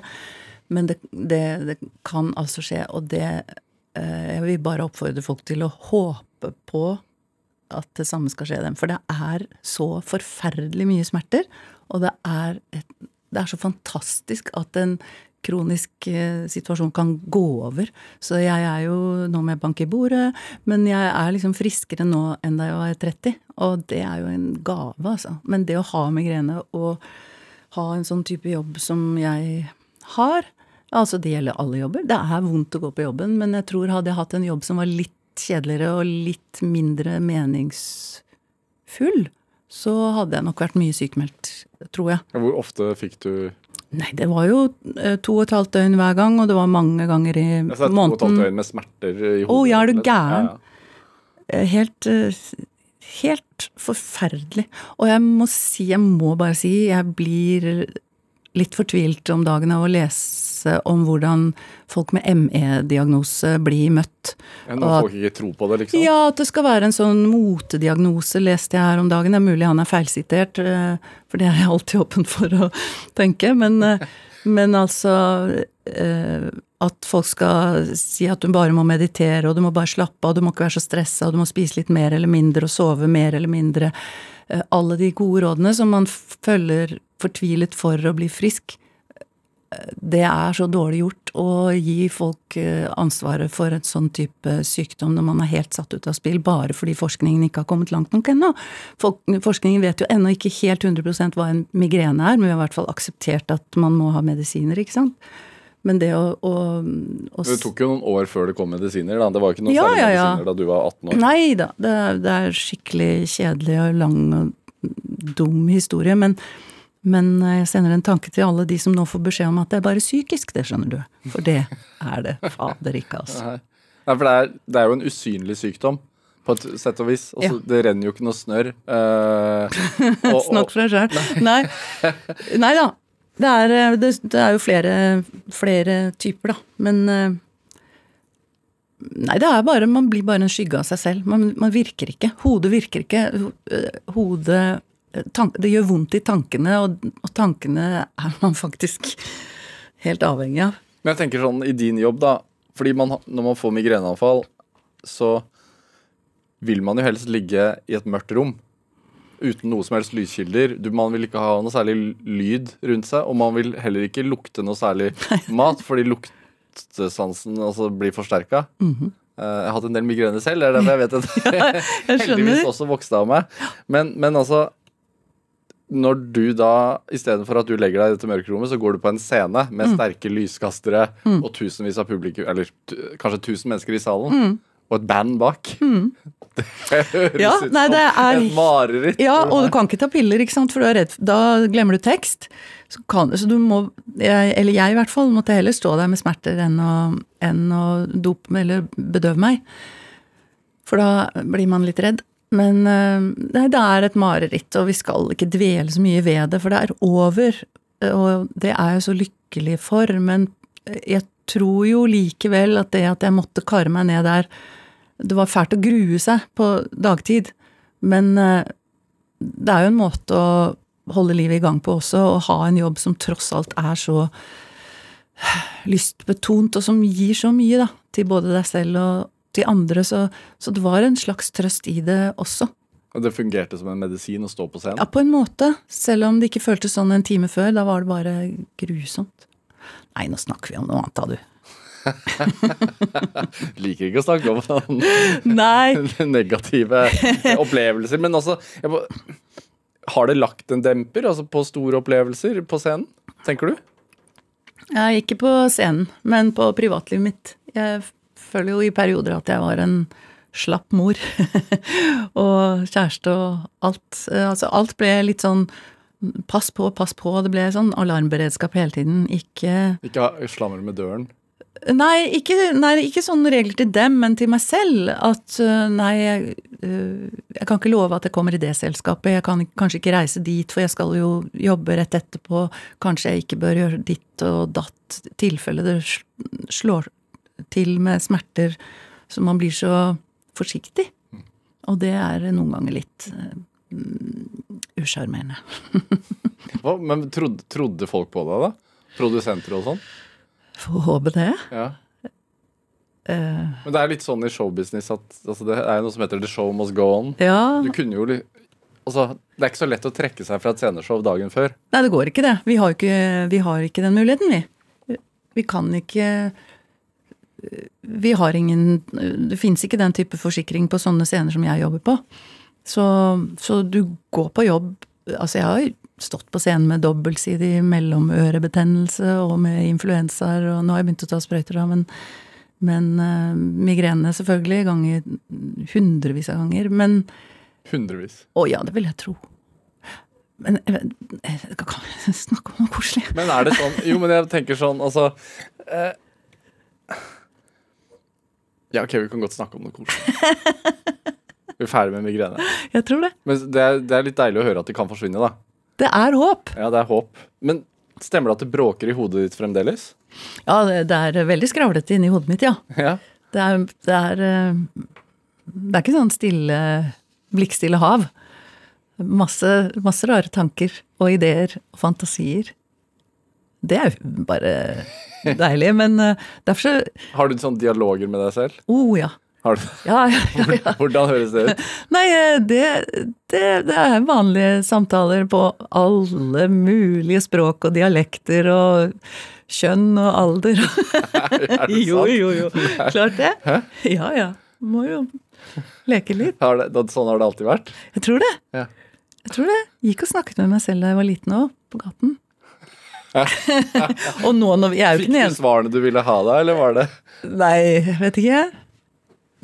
Men det, det, det kan altså skje, og det øh, Jeg vil bare oppfordre folk til å håpe på at det samme skal skje dem. For det er så forferdelig mye smerter, og det er, et, det er så fantastisk at en kronisk eh, situasjon kan gå over. Så jeg er jo Nå med bank i bordet, men jeg er liksom friskere nå enn da jeg var 30. Og det er jo en gave, altså. Men det å ha migrene og ha en sånn type jobb som jeg har Altså, det gjelder alle jobber. Det er vondt å gå på jobben, men jeg tror hadde jeg hatt en jobb som var litt kjedeligere og litt mindre meningsfull, så hadde jeg nok vært mye sykemeldt, tror jeg. Hvor ofte fikk du Nei, det var jo eh, to og et halvt døgn hver gang, og det var mange ganger i Jeg sa to og et halvt døgn med smerter i hodet? Å, ja, er du gæren? Ja, ja. Eh, Helt eh, Helt forferdelig. Og jeg må si, jeg må bare si, jeg blir litt fortvilt om dagen av å lese om hvordan folk med ME-diagnose blir møtt. Ja, Når folk ikke tror på det, liksom? Ja, at det skal være en sånn motediagnose, leste jeg her om dagen. Det er mulig han er feilsitert, eh, for det er jeg alltid åpen for å tenke. Men, eh, men altså eh, At folk skal si at du bare må meditere, og du må bare slappe av, du må ikke være så stressa, og du må spise litt mer eller mindre, og sove mer eller mindre. Alle de gode rådene som man følger fortvilet for å bli frisk, det er så dårlig gjort å gi folk eh, ansvaret for et sånn type sykdom når man er helt satt ut av spill, bare fordi forskningen ikke har kommet langt nok ennå. Forskningen vet jo ennå ikke helt 100% hva en migrene er, men vi har i hvert fall akseptert at man må ha medisiner, ikke sant. Men det å, å, å Det tok jo noen år før det kom medisiner. da. Det var ikke noen Ja, særlige ja, ja. medisiner da du var 18 år. Nei da, det, det er skikkelig kjedelig og lang og dum historie, men, men jeg sender en tanke til alle de som nå får beskjed om at det er bare psykisk, det skjønner du. For det er det fader ikke, altså. Nei, Nei, for det er, det er jo en usynlig sykdom, på et sett og vis. Altså, Ja. Det renner jo ikke noe snørr. eh, Snakk for deg sjøl. Nei. Nei da. Det er, eh, det, det er jo flere, flere typer, da. Men eh, Nei, det er bare Man blir bare en skygge av seg selv. Man, man virker ikke. Hodet virker ikke. Ho- eh, Hodet eh, Det gjør vondt i tankene, og, tankene er man faktisk helt avhengig av. Men jeg tenker sånn i din jobb, da. Fordi man, når man får migreneanfall, så vil man jo helst ligge i et mørkt rom. Uten noe som helst lyskilder. Du, man vil ikke ha noe særlig lyd rundt seg, og man vil heller ikke lukte noe særlig mat, fordi luktesansen altså, blir forsterka. Mm -hmm. jeg har hatt en del migrene selv, det er derfor jeg vet at Jeg heldigvis også vokste av meg. Men, men altså Når du da, istedenfor at du legger deg i dette mørkerommet, så går du på en scene med Mm. sterke lyskastere og tusenvis av publikum, eller kanskje tusen mennesker i salen, og et band bak. Det høres Mm. Ja, ut nei, som det er- et mareritt. Ja, og du kan ikke ta piller, ikke sant, for redd. Da glemmer du tekst. Så, kan, så du må, eller jeg i hvert fall, måtte heller stå der med smerter enn å, enn å dope eller bedøve meg. For da blir man litt redd. Men eh, nei, det er et mareritt, og vi skal ikke dvele så mye ved det, for det er over. Og det er jeg så lykkelig for, men jeg tror jo likevel at det at jeg måtte karre meg ned der Det var fælt å grue seg på dagtid, men eh, det er jo en måte å holde livet i gang på også, å ha en jobb som tross alt er så lystbetont, og som gir så mye, da, til både deg selv og til andre, så, så det var en slags trøst i det også. Og det fungerte som en medisin å stå på scenen. Ja, på en måte, selv om det ikke føltes sånn en time før, da var det bare grusomt. Nei, nå snakker vi om noe annet, da, du. Liker ikke å snakke om sånn negative opplevelser. Men altså må, Har det lagt en demper altså på store opplevelser på scenen, tenker du? Ja, ikke på scenen, men på privatlivet mitt. Jeg føler jo i perioder at jeg var en slapp mor. og kjæreste og alt. Altså alt ble litt sånn pass på, pass på. Det ble sånn alarmberedskap hele tiden. Ikke Ikke slammer med døren. Nei ikke, nei, ikke sånne regler til dem, men til meg selv. At øh, nei, jeg, øh, jeg kan ikke love at jeg kommer i det selskapet. Jeg kan kanskje ikke reise dit, for jeg skal jo jobbe rett etterpå. Kanskje jeg ikke bør gjøre ditt og datt. tilfelle det slår til med smerter. Så man blir så forsiktig. Og det er noen ganger litt øh, usjarmerende. Men trodde, trodde folk på deg, da? Produsenter og sånn? Får håpe det. Ja. Uh, Men det er litt sånn i showbusiness at altså, det er noe som heter The Show Must Go On. ja. Du kunne jo Altså, det er ikke så lett å trekke seg fra et sceneshow dagen før. Nei, det går ikke det. Vi har, ikke, vi har ikke den muligheten, vi. Vi kan ikke Vi har ingen Det fins ikke den type forsikring på sånne scener som jeg jobber på. Så, så du går på jobb Altså, jeg har stått på scenen med dobbeltsidig mellomørebetennelse og med influensaer, og nå har jeg begynt å ta sprøyter, da, men, men uh, migrene selvfølgelig, ganger hundrevis av ganger. Men Hundrevis. Å ja, det vil jeg tro. Men eh, eh, kan vi snakke om noe koselig? Men er det sånn Jo, men jeg tenker sånn, altså eh, Ja, ok, vi kan godt snakke om noe koselig. Vi er ferdig med migrene. Jeg tror det. Men det er, det er litt deilig å høre at det kan forsvinne, da. Det er håp. Ja, det er håp. Men stemmer det at det bråker i hodet ditt fremdeles? Ja, det, det er veldig skravlete inni hodet mitt, ja. Ja. Det er, det er eh, Det er ikke sånn stille, blikkstille hav. Masse, masse rare tanker og ideer og fantasier. Det er jo bare deilig, men eh, derfor så Har du sånne dialoger med deg selv? Oh ja. Har du, Ja, ja, ja, hvordan høres det ut? Nei, eh, det, det, det er vanlige samtaler på alle mulige språk og dialekter og kjønn og alder. Er det jo, sant? jo, jo. Klart det. Hæ? Ja, ja. Må jo leke litt. Har det, sånn har det alltid vært? Jeg tror det. Ja. Jeg tror det. Gikk og snakket med meg selv da jeg var liten òg, på gaten. og nå når vi er jo Fikk ikke den du svarene du ville ha da, eller var det Nei, vet ikke.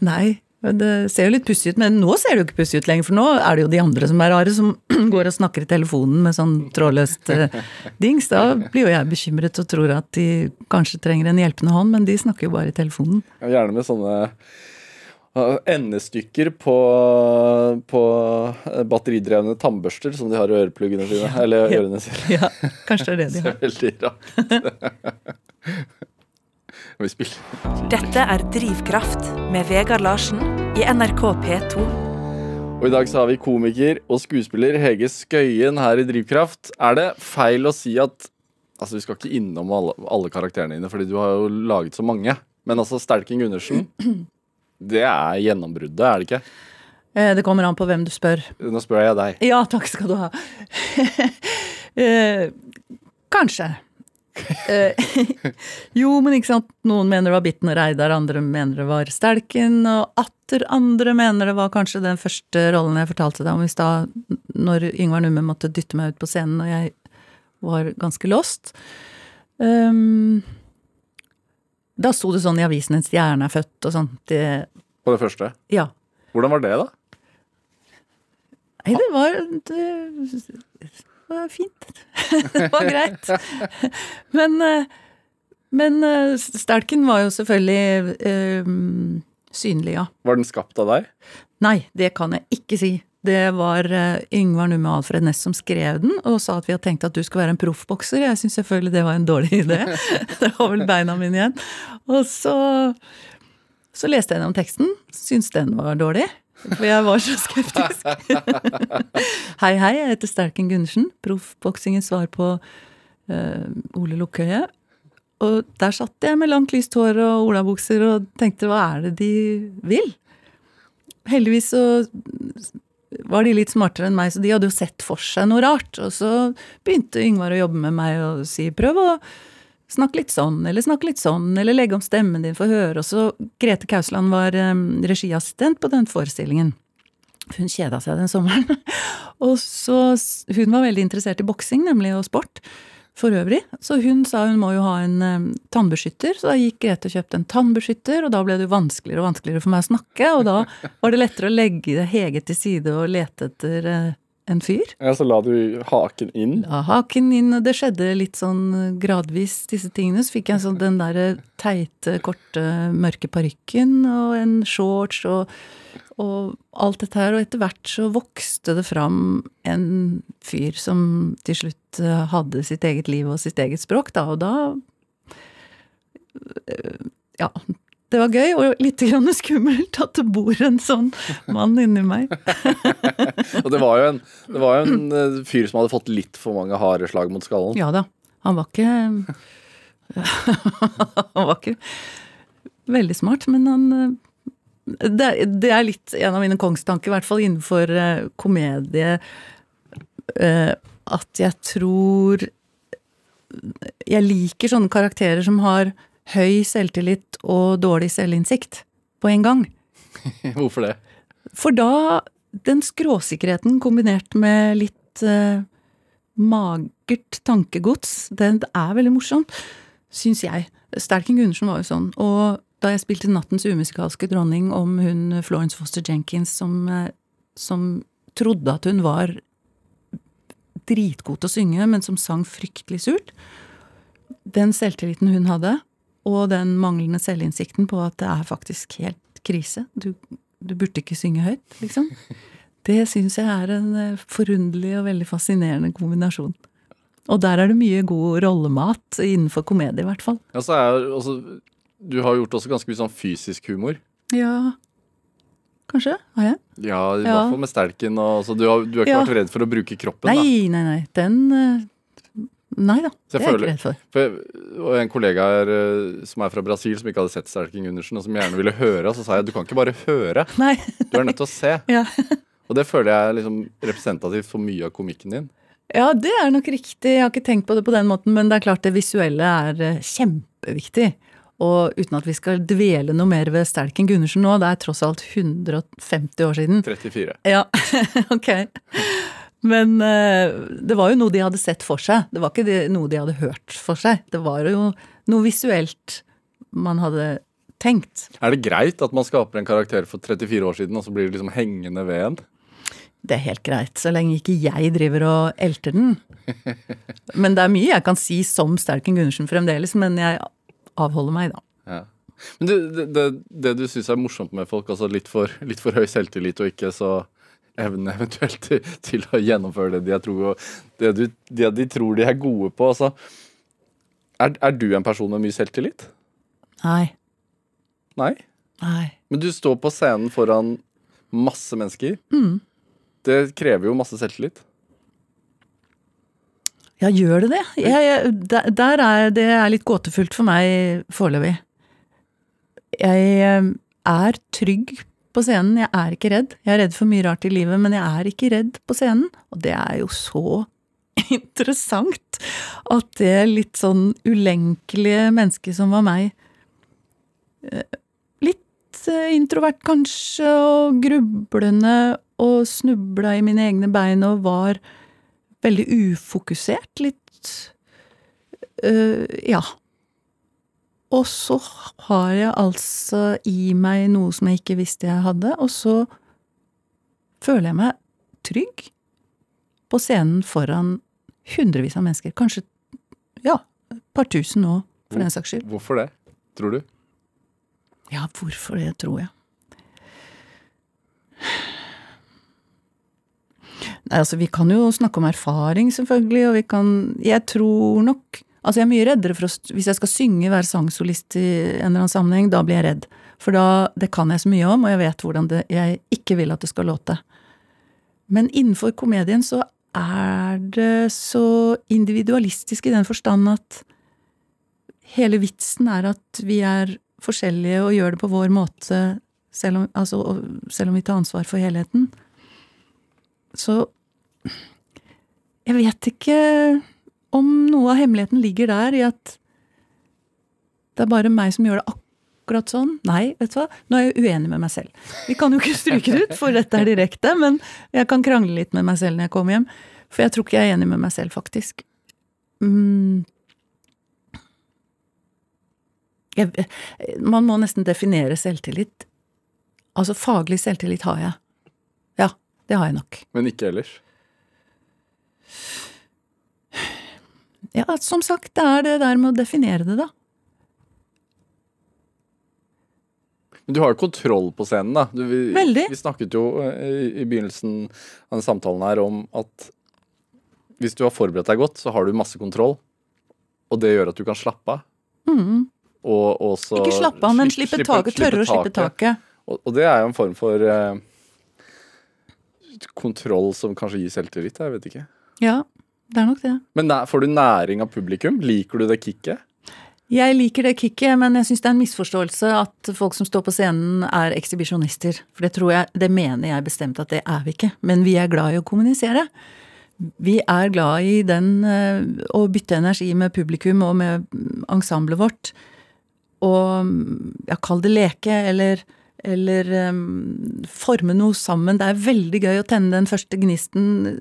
Nei. Det ser jo litt pussig ut, men nå ser det jo ikke pussig ut lenger, for nå er det jo de andre som er rare, som går og snakker i telefonen med sånn trådløst eh, dings. Da blir jo jeg bekymret og tror at de kanskje trenger en hjelpende hånd, men de snakker jo bare i telefonen. Gjerne med sånne endestykker på, på uh, batteridrevne tannbørster som de har i ørepluggene sine. Eller Ja. ørene sine. Ja, kanskje det er det de har. veldig rart. Vi spiller. Dette er Drivkraft med Vegard Larsen i NRK P2. Og i dag så har vi komiker og skuespiller Hege Skøyen her i Drivkraft. Er det feil å si at Altså, vi skal ikke innom alle, alle karakterene dine, fordi du har jo laget så mange. Men altså, Sterking Gundersen, det er gjennombruddet, er det ikke? Eh, Det kommer an på hvem du spør. Nå spør jeg deg. Ja, takk skal du ha. Eh, Kanskje. Eh, jo, men ikke sant. Noen mener det var Bitten og Reidar, andre mener det var Stelken, og atter andre mener det var kanskje den første rollen jeg fortalte deg om i stad, når Yngvar Numme måtte dytte meg ut på scenen, og jeg var ganske lost. Um, da sto det sånn i avisen 'En stjerne er født' og sånn. Det, På det første. ja. Hvordan var det, da? Nei, det var Det, det var fint. det var greit. Men, eh, men eh, Stelken var jo selvfølgelig eh, synlig, ja. Var den skapt av deg? Nei, det kan jeg ikke si. Det var eh, Yngvar Numme Alfred Næss som skrev den, og sa at vi hadde tenkt at du skulle være en proffbokser. Jeg syns selvfølgelig det var en dårlig idé. det var vel beina mine igjen. Og så, så leste jeg gjennom teksten, syntes den var dårlig. For jeg var så skeptisk. hei, hei, jeg heter Sterken Gundersen. Proffboksingens svar på uh, Ole Lukkøye. Og der satt jeg med langt, lyst hår og olabukser og tenkte hva er det de vil? Heldigvis så var de litt smartere enn meg, så de hadde jo sett for seg noe rart. Og så begynte Yngvar å jobbe med meg og si prøv å snakke litt sånn, eller snakke litt sånn, eller legge om stemmen din for å høre. Og så Grete Kausland var um, regiassistent på den forestillingen. Hun kjeda seg den sommeren. og så Hun var veldig interessert i boksing, nemlig, og sport for øvrig. Så hun sa hun må jo ha en um, tannbeskytter, så da gikk Grete og kjøpte en tannbeskytter, og da ble det jo vanskeligere og vanskeligere for meg å snakke, og da var det lettere å legge det hege til side og lete etter uh, en fyr. Ja, Så la du haken inn. La haken inn, det skjedde litt sånn gradvis, disse tingene. Så fikk jeg sånn den derre teite, korte, mørke parykken og en shorts og, og alt dette her. Og etter hvert så vokste det fram en fyr som til slutt eh, hadde sitt eget liv og sitt eget språk, da. Og da eh, Ja. Det var gøy, og litt grann skummelt at det bor en sånn mann inni meg. Og det var jo en, det var jo en eh, fyr som hadde fått litt for mange harde slag mot skallen. Ja da. Han var ikke Han var ikke veldig smart, men han eh, det, er litt en av mine kongstanker, i hvert fall innenfor eh, komedie, eh, at jeg tror Jeg liker sånne karakterer som har høy selvtillit og dårlig selvinnsikt på en gang. Hvorfor det? For da Den skråsikkerheten kombinert med litt eh, magert tankegods, den er veldig morsomt, syns jeg. Sterken Gundersen var jo sånn. Og da jeg spilte Nattens umusikalske dronning om hun Florence Foster Jenkins som, eh, som trodde at hun var dritgod til å synge, men som sang fryktelig surt. Den selvtilliten hun hadde, og den manglende selvinnsikten på at det er faktisk helt krise. Du, du burde ikke synge høyt, liksom. Det syns jeg er en eh, forunderlig og veldig fascinerende kombinasjon. Og der er det mye god rollemat innenfor komedie, i hvert fall. Ja, er jo du har gjort også ganske mye sånn fysisk humor. Ja Kanskje? Har jeg? Ja, i Ja. hvert fall med stelken. Og, du, har, du har ikke Ja. vært redd for å bruke kroppen, da. Nei, nei, nei. Den eh, Nei da, det er jeg ikke redd for. For, og en kollega her eh, som er fra Brasil, som ikke hadde sett Stelking Gundersen, og som gjerne ville høre, så sa jeg du kan ikke bare høre, Nei. du er nødt til å se. Ja. Og det føler jeg er liksom representativt for mye av komikken din. ja, det er nok riktig. Jeg har ikke tenkt på det på den måten, men det er klart det visuelle er eh, kjempeviktig. Og uten at vi skal dvele noe mer ved Stelken Gundersen nå, det er tross alt 150 år siden. 34. Ja, ok. Men eh, det var jo noe de hadde sett for seg. Det var ikke noe de hadde hørt for seg. Det var jo noe visuelt man hadde tenkt. Er det greit at man skaper en karakter for 34 år siden, og så blir det liksom hengende ved en? Det er helt greit, så lenge ikke jeg driver og elter den. Men det er mye jeg kan si som Sterken Gundersen fremdeles, men jeg avholder meg, da. Ja. Men det, det, det, du syns er morsomt med folk, altså litt for, litt for høy selvtillit og ikke så evne eventuelt til, til å gjennomføre det de, tror, det, du, det de tror de er gode på. Altså, er, er du en person med mye selvtillit? Nei. Nei? Nei. Men du står på scenen foran masse mennesker. Det krever jo masse selvtillit. Ja, gjør det det? Jeg, jeg, der, er det er litt gåtefullt for meg foreløpig. Jeg eh, er trygg på scenen, jeg er ikke redd. Jeg er redd for mye rart i livet, men jeg er ikke redd på scenen. Og det er jo så interessant at det litt sånn ulenkelige mennesket som var meg eh, Litt eh, introvert kanskje, og grublende og snubla i mine egne bein og var veldig ufokusert. Litt øh, Ja. Og så har jeg altså i meg noe som jeg ikke visste jeg hadde, og så føler jeg meg trygg på scenen foran hundrevis av mennesker. Kanskje ja, et par tusen nå, for den saks skyld. Hvorfor det, tror du? Ja, hvorfor det, tror jeg. Altså, vi kan jo snakke om erfaring, selvfølgelig, og vi kan Jeg tror nok Altså, jeg er mye reddere for å Hvis jeg skal synge, være sangsolist i en eller annen sammenheng, da blir jeg redd. For da Det kan jeg så mye om, og jeg vet hvordan det, jeg ikke vil at det skal låte. Men innenfor komedien så er det så individualistisk i den forstand at hele vitsen er at vi er forskjellige og gjør det på vår måte, selv om, altså, selv om vi tar ansvar for helheten. Så jeg vet ikke om noe av hemmeligheten ligger der i at det er bare meg som gjør det akkurat sånn. Nei, vet du hva, nå er jeg uenig med meg selv. Vi kan jo ikke stryke det ut, for dette er direkte, men jeg kan krangle litt med meg selv når jeg kommer hjem. For jeg tror ikke jeg er enig med meg selv, faktisk. Mm. Jeg, man må nesten definere selvtillit. Altså faglig selvtillit har jeg. Ja, det har jeg nok. Men ikke ellers. Ja, som sagt, det er det der med å definere det, da. Men du har jo kontroll på scenen, da. Du, vi, Veldig. Vi snakket jo eh, i, i begynnelsen av denne samtalen her om at hvis du har forberedt deg godt, så har du masse kontroll. Og det gjør at du kan slappe av. Og og så Ikke slappe av, men slippe, slippe taket. Tørre å slippe taket. Og, og det er jo en form for eh, kontroll som kanskje gir selvtillit. Jeg vet ikke. Ja, det er nok det. Men får du næring av publikum? Liker du det kicket? Jeg liker det kicket, men jeg syns det er en misforståelse at folk som står på scenen er ekshibisjonister. For det tror jeg, det mener jeg bestemt at det er vi ikke. Men vi er glad i å kommunisere. Vi er glad i den eh, å bytte energi med publikum og med ensemblet vårt. Og ja, kall det leke, eller, eller um, forme noe sammen. Det er veldig gøy å tenne den første gnisten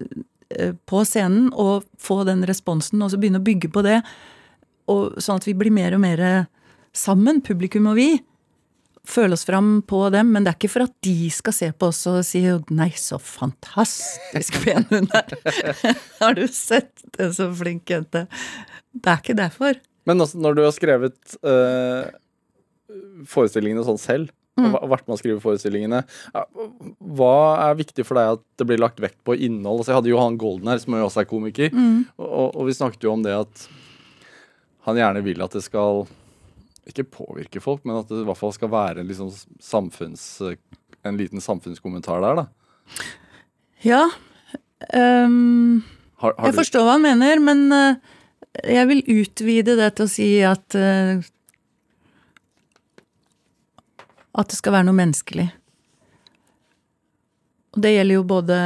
på scenen og få den responsen, og så begynne å bygge på det og sånn at vi blir mer og mer sammen, publikum og vi. Føle oss fram på dem, men det er ikke for at de skal se på oss og si 'nei, så fantastisk pen hun er'. Har du sett en så flink jente? Det er ikke derfor. Men altså, når du har skrevet eh, forestillingene sånn selv, Mm. og vært med å skrive forestillingene, hva er viktig for deg at det blir lagt vekt på innhold? Altså, jeg hadde Johan Golden her, som jo også er komiker, Mm. og, og vi snakket jo om det at han gjerne vil at det skal ikke påvirke folk, men at det i hvert fall skal være en, liksom samfunns, en liten samfunnskommentar der, da. Ja. Um, Har, har jeg du, forstår hva han mener, men eh, jeg vil utvide det til å si at eh, At det skal være noe menneskelig. Og det gjelder jo både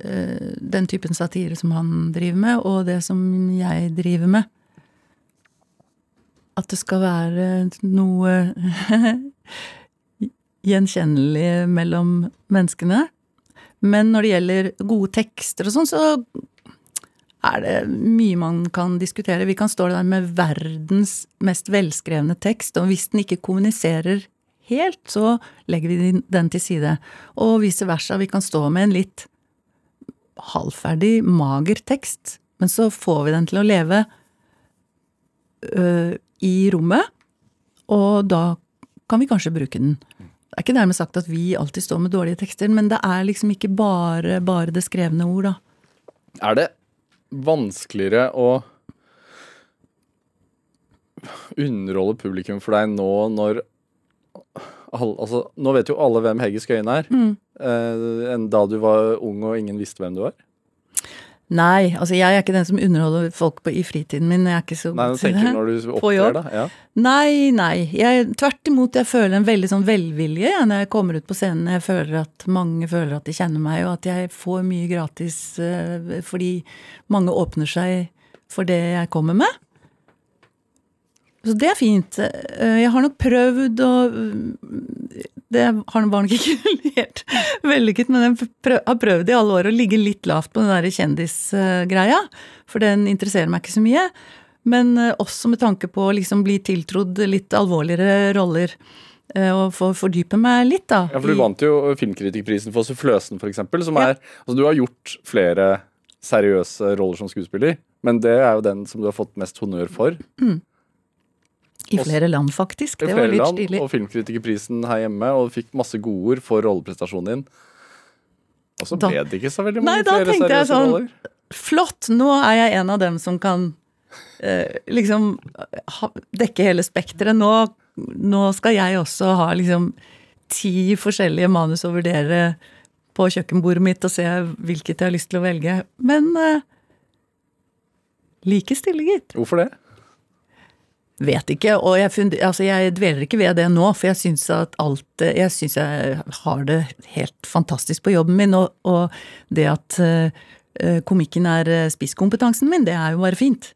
eh, den typen satire som han driver med, og det som jeg driver med. At det skal være noe gjenkjennelig mellom menneskene. Men når det gjelder gode tekster og sånn, så er det mye man kan diskutere. Vi kan stå der med verdens mest velskrevne tekst, og hvis den ikke kommuniserer helt, så legger vi den til side. Og vice versa. Vi kan stå med en litt halvferdig, mager tekst, men så får vi den til å leve øh, i rommet, og da kan vi kanskje bruke den. Det er ikke dermed sagt at vi alltid står med dårlige tekster, men det er liksom ikke bare, bare det skrevne ord, da. Er det vanskeligere å underholde publikum for deg nå når Altså, nå vet jo alle hvem Hege Skøyen er, eh, enn da du var ung og ingen visste hvem du var. Nei, altså jeg er ikke den som underholder folk på, i fritiden min. Jeg er ikke så Nei, god til det. når du opptrer, da. Ja. Nei, nei. Jeg, tvert imot, jeg føler en veldig sånn velvilje ja, når jeg kommer ut på scenen. Jeg føler at mange føler at de kjenner meg, og at jeg får mye gratis uh, fordi mange åpner seg for det jeg kommer med. Så det er fint. Eh, Jeg har nok prøvd å Det har var nok ikke helt vellykket, men jeg prøv, har prøvd i alle år å ligge litt lavt på den der kjendisgreia, for den interesserer meg ikke så mye. Men eh, også med tanke på å liksom bli tiltrodd litt alvorligere roller. eh, Og få fordype meg litt, da. ja, for du vant jo Filmkritikerprisen for Suffløsen, eksempel, som er Altså, du har gjort flere seriøse roller som skuespiller, men det er jo den som du har fått mest honnør for. I flere land, faktisk. Det var litt land, stilig. og Filmkritikerprisen her hjemme, og fikk masse godord for rolleprestasjonen din. Og så ble det ikke så veldig Nei, mange da flere seriøse sånn- roller. Flott! Nå er jeg en av dem som kan eh, liksom ha, dekke hele spekteret. Nå, nå skal jeg også ha liksom ti forskjellige manus å vurdere på kjøkkenbordet mitt og se hvilket jeg har lyst til å velge. Men eh, like stille, gitt. Hvorfor det? Vet ikke, og jeg, funder, altså jeg dveler ikke ved det nå, for jeg syns at alt Jeg syns jeg har det helt fantastisk på jobben min, og, og det at uh, komikken er eh, spisskompetansen min, det er jo bare fint.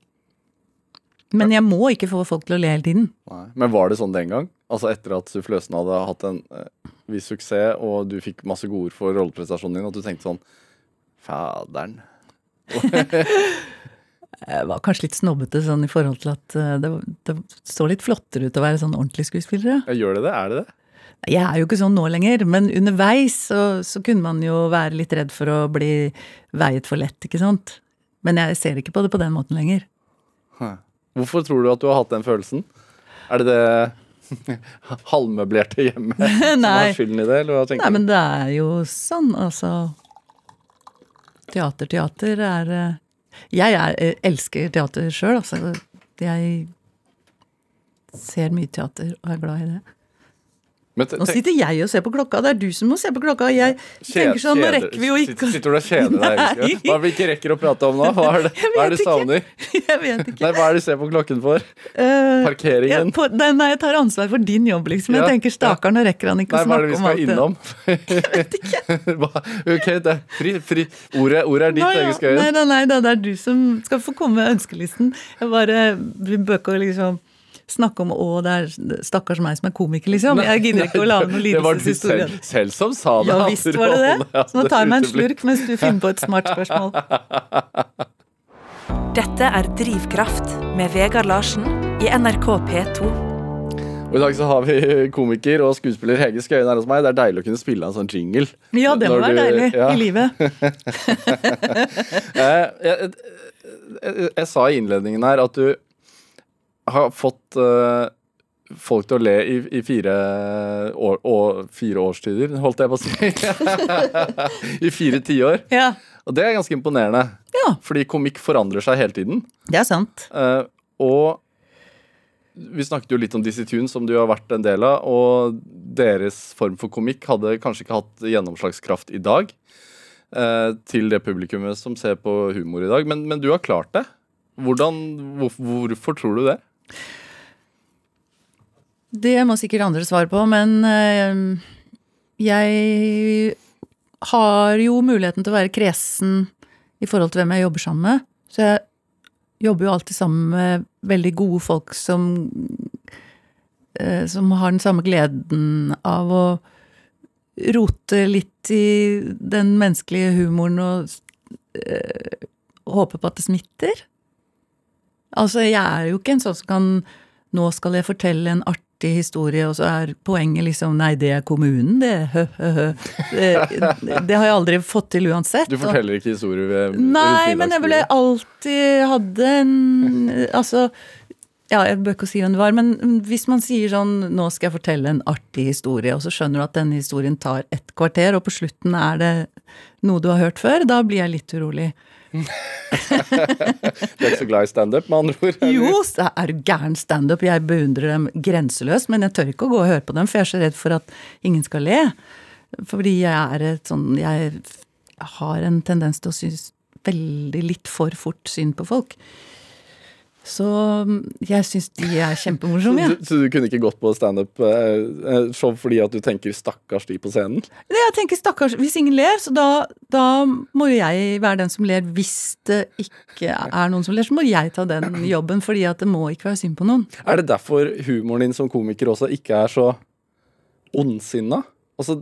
Men jeg må ikke få folk til å le hele tiden. Nei. Men var det sånn den gang? Altså etter at Suffløsen hadde hatt en uh, viss suksess, og du fikk masse godord for rolleprestasjonen din, at du tenkte sånn Faderen. Jeg var kanskje litt snobbete sånn i forhold til at eh, det, det så litt flottere ut å være sånn ordentlig skuespiller. ja. Gjør det det? Er det det? Jeg er jo ikke sånn nå lenger, men underveis så, så kunne man jo være litt redd for å bli veiet for lett, ikke sant. Men jeg ser ikke på det på den måten lenger. Hvorfor tror du at du har hatt den følelsen? Er det det halvmøblerte hjemmet som har skylden i det, eller hva tenker Nei, men det er jo sånn, altså Teater, teater er eh, Jeg er, eh, elsker teater sjøl, altså. Jeg ser mye teater og er glad i det. Nå sitter jeg og ser på klokka, det er du som må se på klokka. Jeg tenker sånn, nå rekker vi jo ikke Sitter, du og kjeder deg? Hva er det vi ikke rekker å prate om nå? Hva er det, hva er det ikke. savner? Jeg vet ikke. Nei, hva er det du ser på klokken for? Eh, Parkeringen? Ja, på, nei, nei, jeg tar ansvar for din jobb, liksom. Jeg Ja, tenker stakkar, nå rekker han ikke å hva er det vi skal innom? skal vet? Hva- ok, det fri, fri. Ordet, ordet er ditt. Hege Skøyen. Nei, nei, nei, det er du som skal få komme med ønskelisten. Jeg bare vi bør liksom snakke om å, det er stakkars meg som er komiker, liksom. Jeg gidder ikke å lage noen Det var du selv, selv som sa det. Ja visst var det det. Så nå tar jeg meg en slurk mens du finner på et smart spørsmål. Dette er Drivkraft med Vegard Larsen i NRK P2. Og I dag så har vi komiker og skuespiller Hege Skøyen her hos meg. Det er deilig å kunne spille en sånn jingle. Ja, det må være du- deilig ja. i livet. jeg, jeg, jeg, jeg sa i innledningen her at du har fått uh, folk til å le i, i fire, år, år, fire årstider, holdt jeg på å si. I fire tiår. Ja. Og det er ganske imponerende. ja, Fordi komikk forandrer seg hele tiden. det er sant. Uh, og vi snakket jo litt om Dizzie Tunes, som du har vært en del av. Og deres form for komikk hadde kanskje ikke hatt gjennomslagskraft i dag. eh, til det publikummet som ser på humor i dag. Men, men du har klart det. Hvordan, hvor, hvorfor tror du det? Det må sikkert andre svare på, men eh, jeg har jo muligheten til å være kresen i forhold til hvem jeg jobber sammen med. Så jeg jobber jo alltid sammen med veldig gode folk som eh, som har den samme gleden av å rote litt i den menneskelige humoren og eh, håpe på at det smitter. Altså, jeg er jo ikke en sånn som kan Nå skal jeg fortelle en artig historie, og så er poenget liksom Nei, det er kommunen, det. Hø, hø, hø. Det, det har jeg aldri fått til uansett. Du forteller ikke historier ved Nei, men jeg ville alltid hadde en Altså, ja, jeg bør ikke si hvem det var, men hvis man sier sånn Nå skal jeg fortelle en artig historie, og så skjønner du at denne historien tar et kvarter, og på slutten er det noe du har hørt før, da blir jeg litt urolig. Du er ikke så glad i standup, med andre ord? eller? Jo, det er du gæren standup. Jeg beundrer dem grenseløst, men jeg tør ikke å gå og høre på dem, for jeg er så redd for at ingen skal le. Fordi jeg er et sånn Jeg har en tendens til å synes veldig litt for fort synd på folk. Så jeg syns de er kjempemorsomme, Ja. Så, du, kunne ikke gått på standup-show fordi at du tenker 'stakkars de på scenen'? Nei, Jeg tenker stakkars, Hvis ingen ler, så da, da må jo jeg være den som ler. Hvis det ikke er noen som ler, så må jeg ta den jobben, fordi at det må ikke være synd på noen. Er det derfor humoren din som komiker også ikke er så ondsinna? Altså,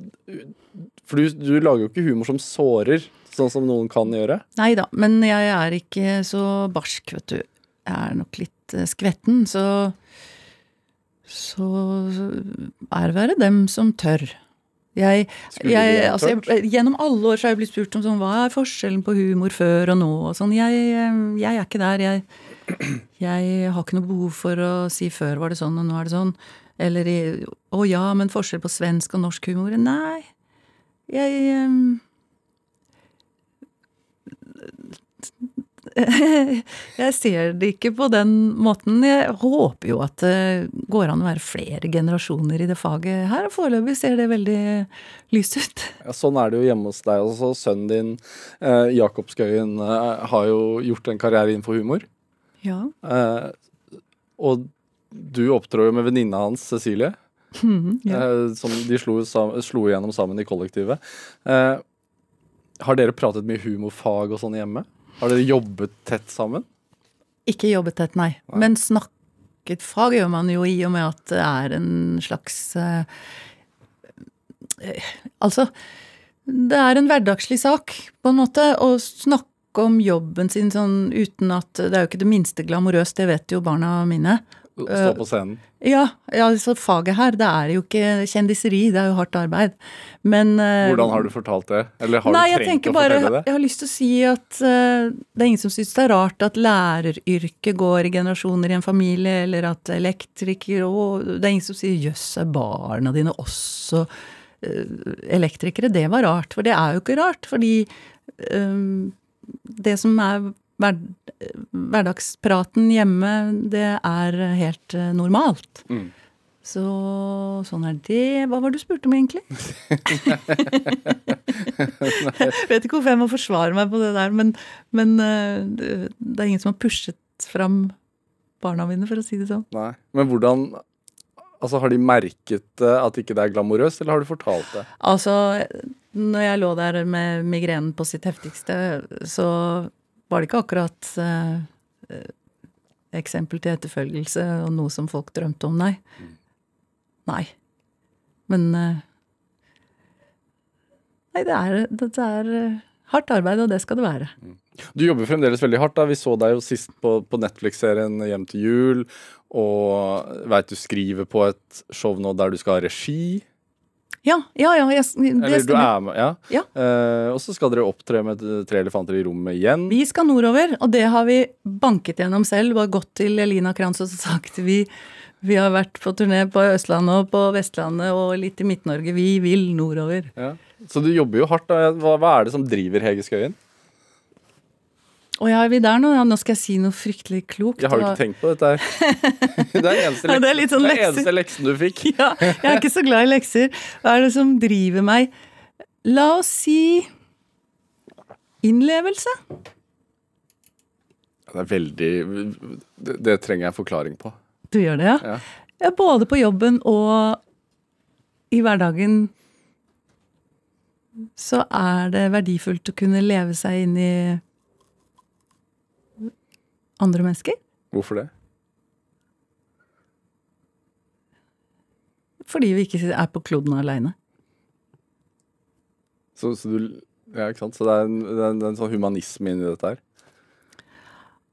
for du, du lager jo ikke humor som sårer, sånn som noen kan gjøre. Nei da, men jeg er ikke så barsk, vet du. Er nok litt eh, skvetten, så Så er det være dem som tør. Jeg, jeg, altså, jeg, gjennom alle år så har jeg blitt spurt om sånn, hva er forskjellen på humor før og nå? og sånn. Jeg, jeg er ikke der. Jeg, jeg har ikke noe behov for å si før var det sånn, og nå er det sånn. Eller i, å ja, men forskjell på svensk og norsk humor? Nei. Jeg Jeg ser det ikke på den måten. Jeg håper jo at det går an å være flere generasjoner i det faget her. Foreløpig ser det veldig lyst ut. Ja, sånn er det jo hjemme hos deg også. Sønnen din, eh, Jakob Skøyen, eh, har jo gjort en karriere innenfor humor. Ja. Eh, og du opptrår jo med venninna hans, Cecilie. ja. eh, som de slo, slo igjennom sammen i kollektivet. Eh, har dere pratet mye humorfag og sånn hjemme? Har dere jobbet tett sammen? Ikke jobbet tett, nei. Men snakket fag gjør man jo i og med at det er en slags eh, eh, Altså, det er en hverdagslig sak, på en måte, å snakke om jobben sin sånn uten at Det er jo ikke det minste glamorøst, det vet jo barna mine. Stå på scenen? Ja, ja faget her, det er jo ikke kjendiseri, det er jo hardt arbeid. Men eh, Hvordan har du fortalt det? Eller har Nei, du trengt å bare, fortelle det? Jeg har lyst til å si at uh, det er ingen som syns det er rart at læreryrket går i generasjoner i en familie, eller at elektriker og Det er ingen som sier 'jøss, er barna dine også uh, elektrikere'? Det var rart. For det er jo ikke rart, fordi um, det som er hver, hverdagspraten hjemme, det er helt eh, normalt. Mm. Så sånn er det. Hva var det du spurte om, egentlig? Vet ikke hvorfor jeg må forsvare meg på det der, men, men eh, det det er ingen som har pushet fram barna mine, for å si det sånn. Nei. Men hvordan Altså, Har de merket eh, at ikke det er glamorøst, eller har du fortalt det? Altså, når jeg lå der med migrenen på sitt heftigste, så var det ikke akkurat eh, eh, eksempel til etterfølgelse og noe som folk drømte om, nei. Nei. Men eh, Nei, det er, det er eh, hardt arbeid, og det skal det være. Du jobber fremdeles veldig hardt. da. Vi så deg jo sist på, på Netflix-serien Hjem til jul. Og veit du skriver på et show nå der du skal ha regi. Ja, ja, ja. Jeg, det Eller du er med, ja. Ja. Eh, og så skal dere opptre med Tre elefanter i rommet igjen. Vi skal nordover, og det har vi banket gjennom selv. Bare gått til Elina Kranz og sagt vi vi har vært på turné på Østlandet og på Vestlandet og litt i Midt-Norge. Vi vil nordover. Ja. Så du jobber jo hardt. Hva, hva er det som driver Hege Skøyen? Og ja, er vi der nå? Ja, nå skal jeg si noe fryktelig klokt. Jeg har du ikke tenkt på dette her? Det er eneste Ja, det er sånn det er eneste leksen du fikk. Ja, jeg er ikke så glad i lekser. Hva er det som driver meg? La oss si innlevelse. Det Det er veldig Det, det trenger jeg forklaring på. Du gjør det, ja? Ja. ja? Både på jobben og i hverdagen så er det verdifullt å kunne leve seg inn i andre mennesker. Hvorfor det? Fordi vi ikke er på kloden aleine. Så, så du Ja, ikke sant. Så det er en, det er en, det er en sånn humanisme inni dette her.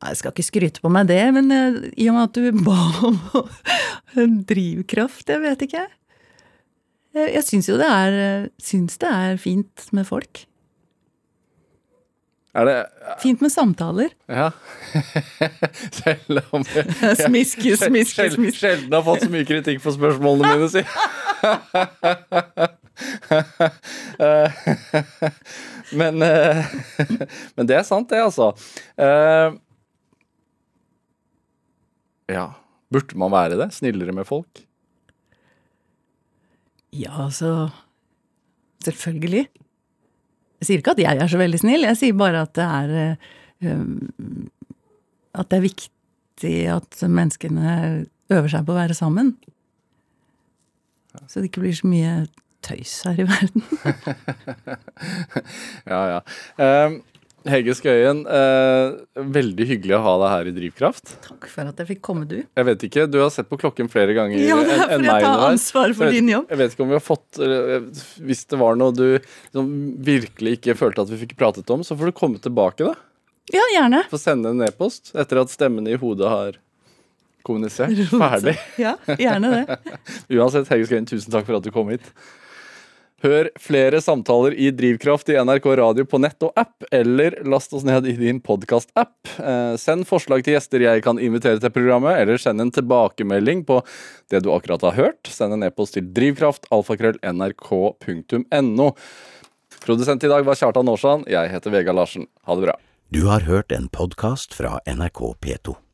Jeg skal ikke skryte på meg det, men eh, i og med at du ba om en drivkraft, jeg vet ikke. Jeg, syns jo det er, eh, syns det er fint med folk. Det Fint med samtaler. Ja. Selv om jeg, Smiske, smiske, sjel- smiske. sjelden har fått så mye kritikk for spørsmålene mine, si. Men, eh, men det er sant, det, altså. Eh, Ja. Burde man være det? Snillere med folk? Ja, altså Selvfølgelig. Jeg sier ikke at jeg er så veldig snill, jeg sier bare at det er eh, um, At det er viktig at menneskene øver seg på å være sammen. Så det ikke blir så mye tøys her i verden. Ja, ja. Eh, Hege Skøyen, eh, veldig hyggelig å ha deg her i Drivkraft. Takk for at jeg fikk komme, du. Jeg vet ikke, Du har sett på klokken flere ganger Ja, det er enn fordi jeg tar ansvar for din jobb. Jeg vet ikke om vi har fått Hvis det var noe du liksom, virkelig ikke følte at vi fikk pratet om, så får du komme tilbake, da. Ja, gjerne. Få sende en e-post etter at stemmene i hodet har kommunisert. Ferdig. Ja, gjerne det. Uansett, Hege Skøyen, tusen takk for at du kom hit. Hør flere samtaler i Drivkraft i NRK Radio på nett og app, eller last oss ned i din podkast-app. Eh, send forslag til gjester jeg kan invitere til programmet, eller send en tilbakemelding på det du akkurat har hørt. Send en e-post til drivkraftalfakrøll.nrk.no. Produsent i dag var Kjartan Aarsand. Jeg heter Vegard Larsen. Ha det bra. Du har hørt en podkast fra NRK P2.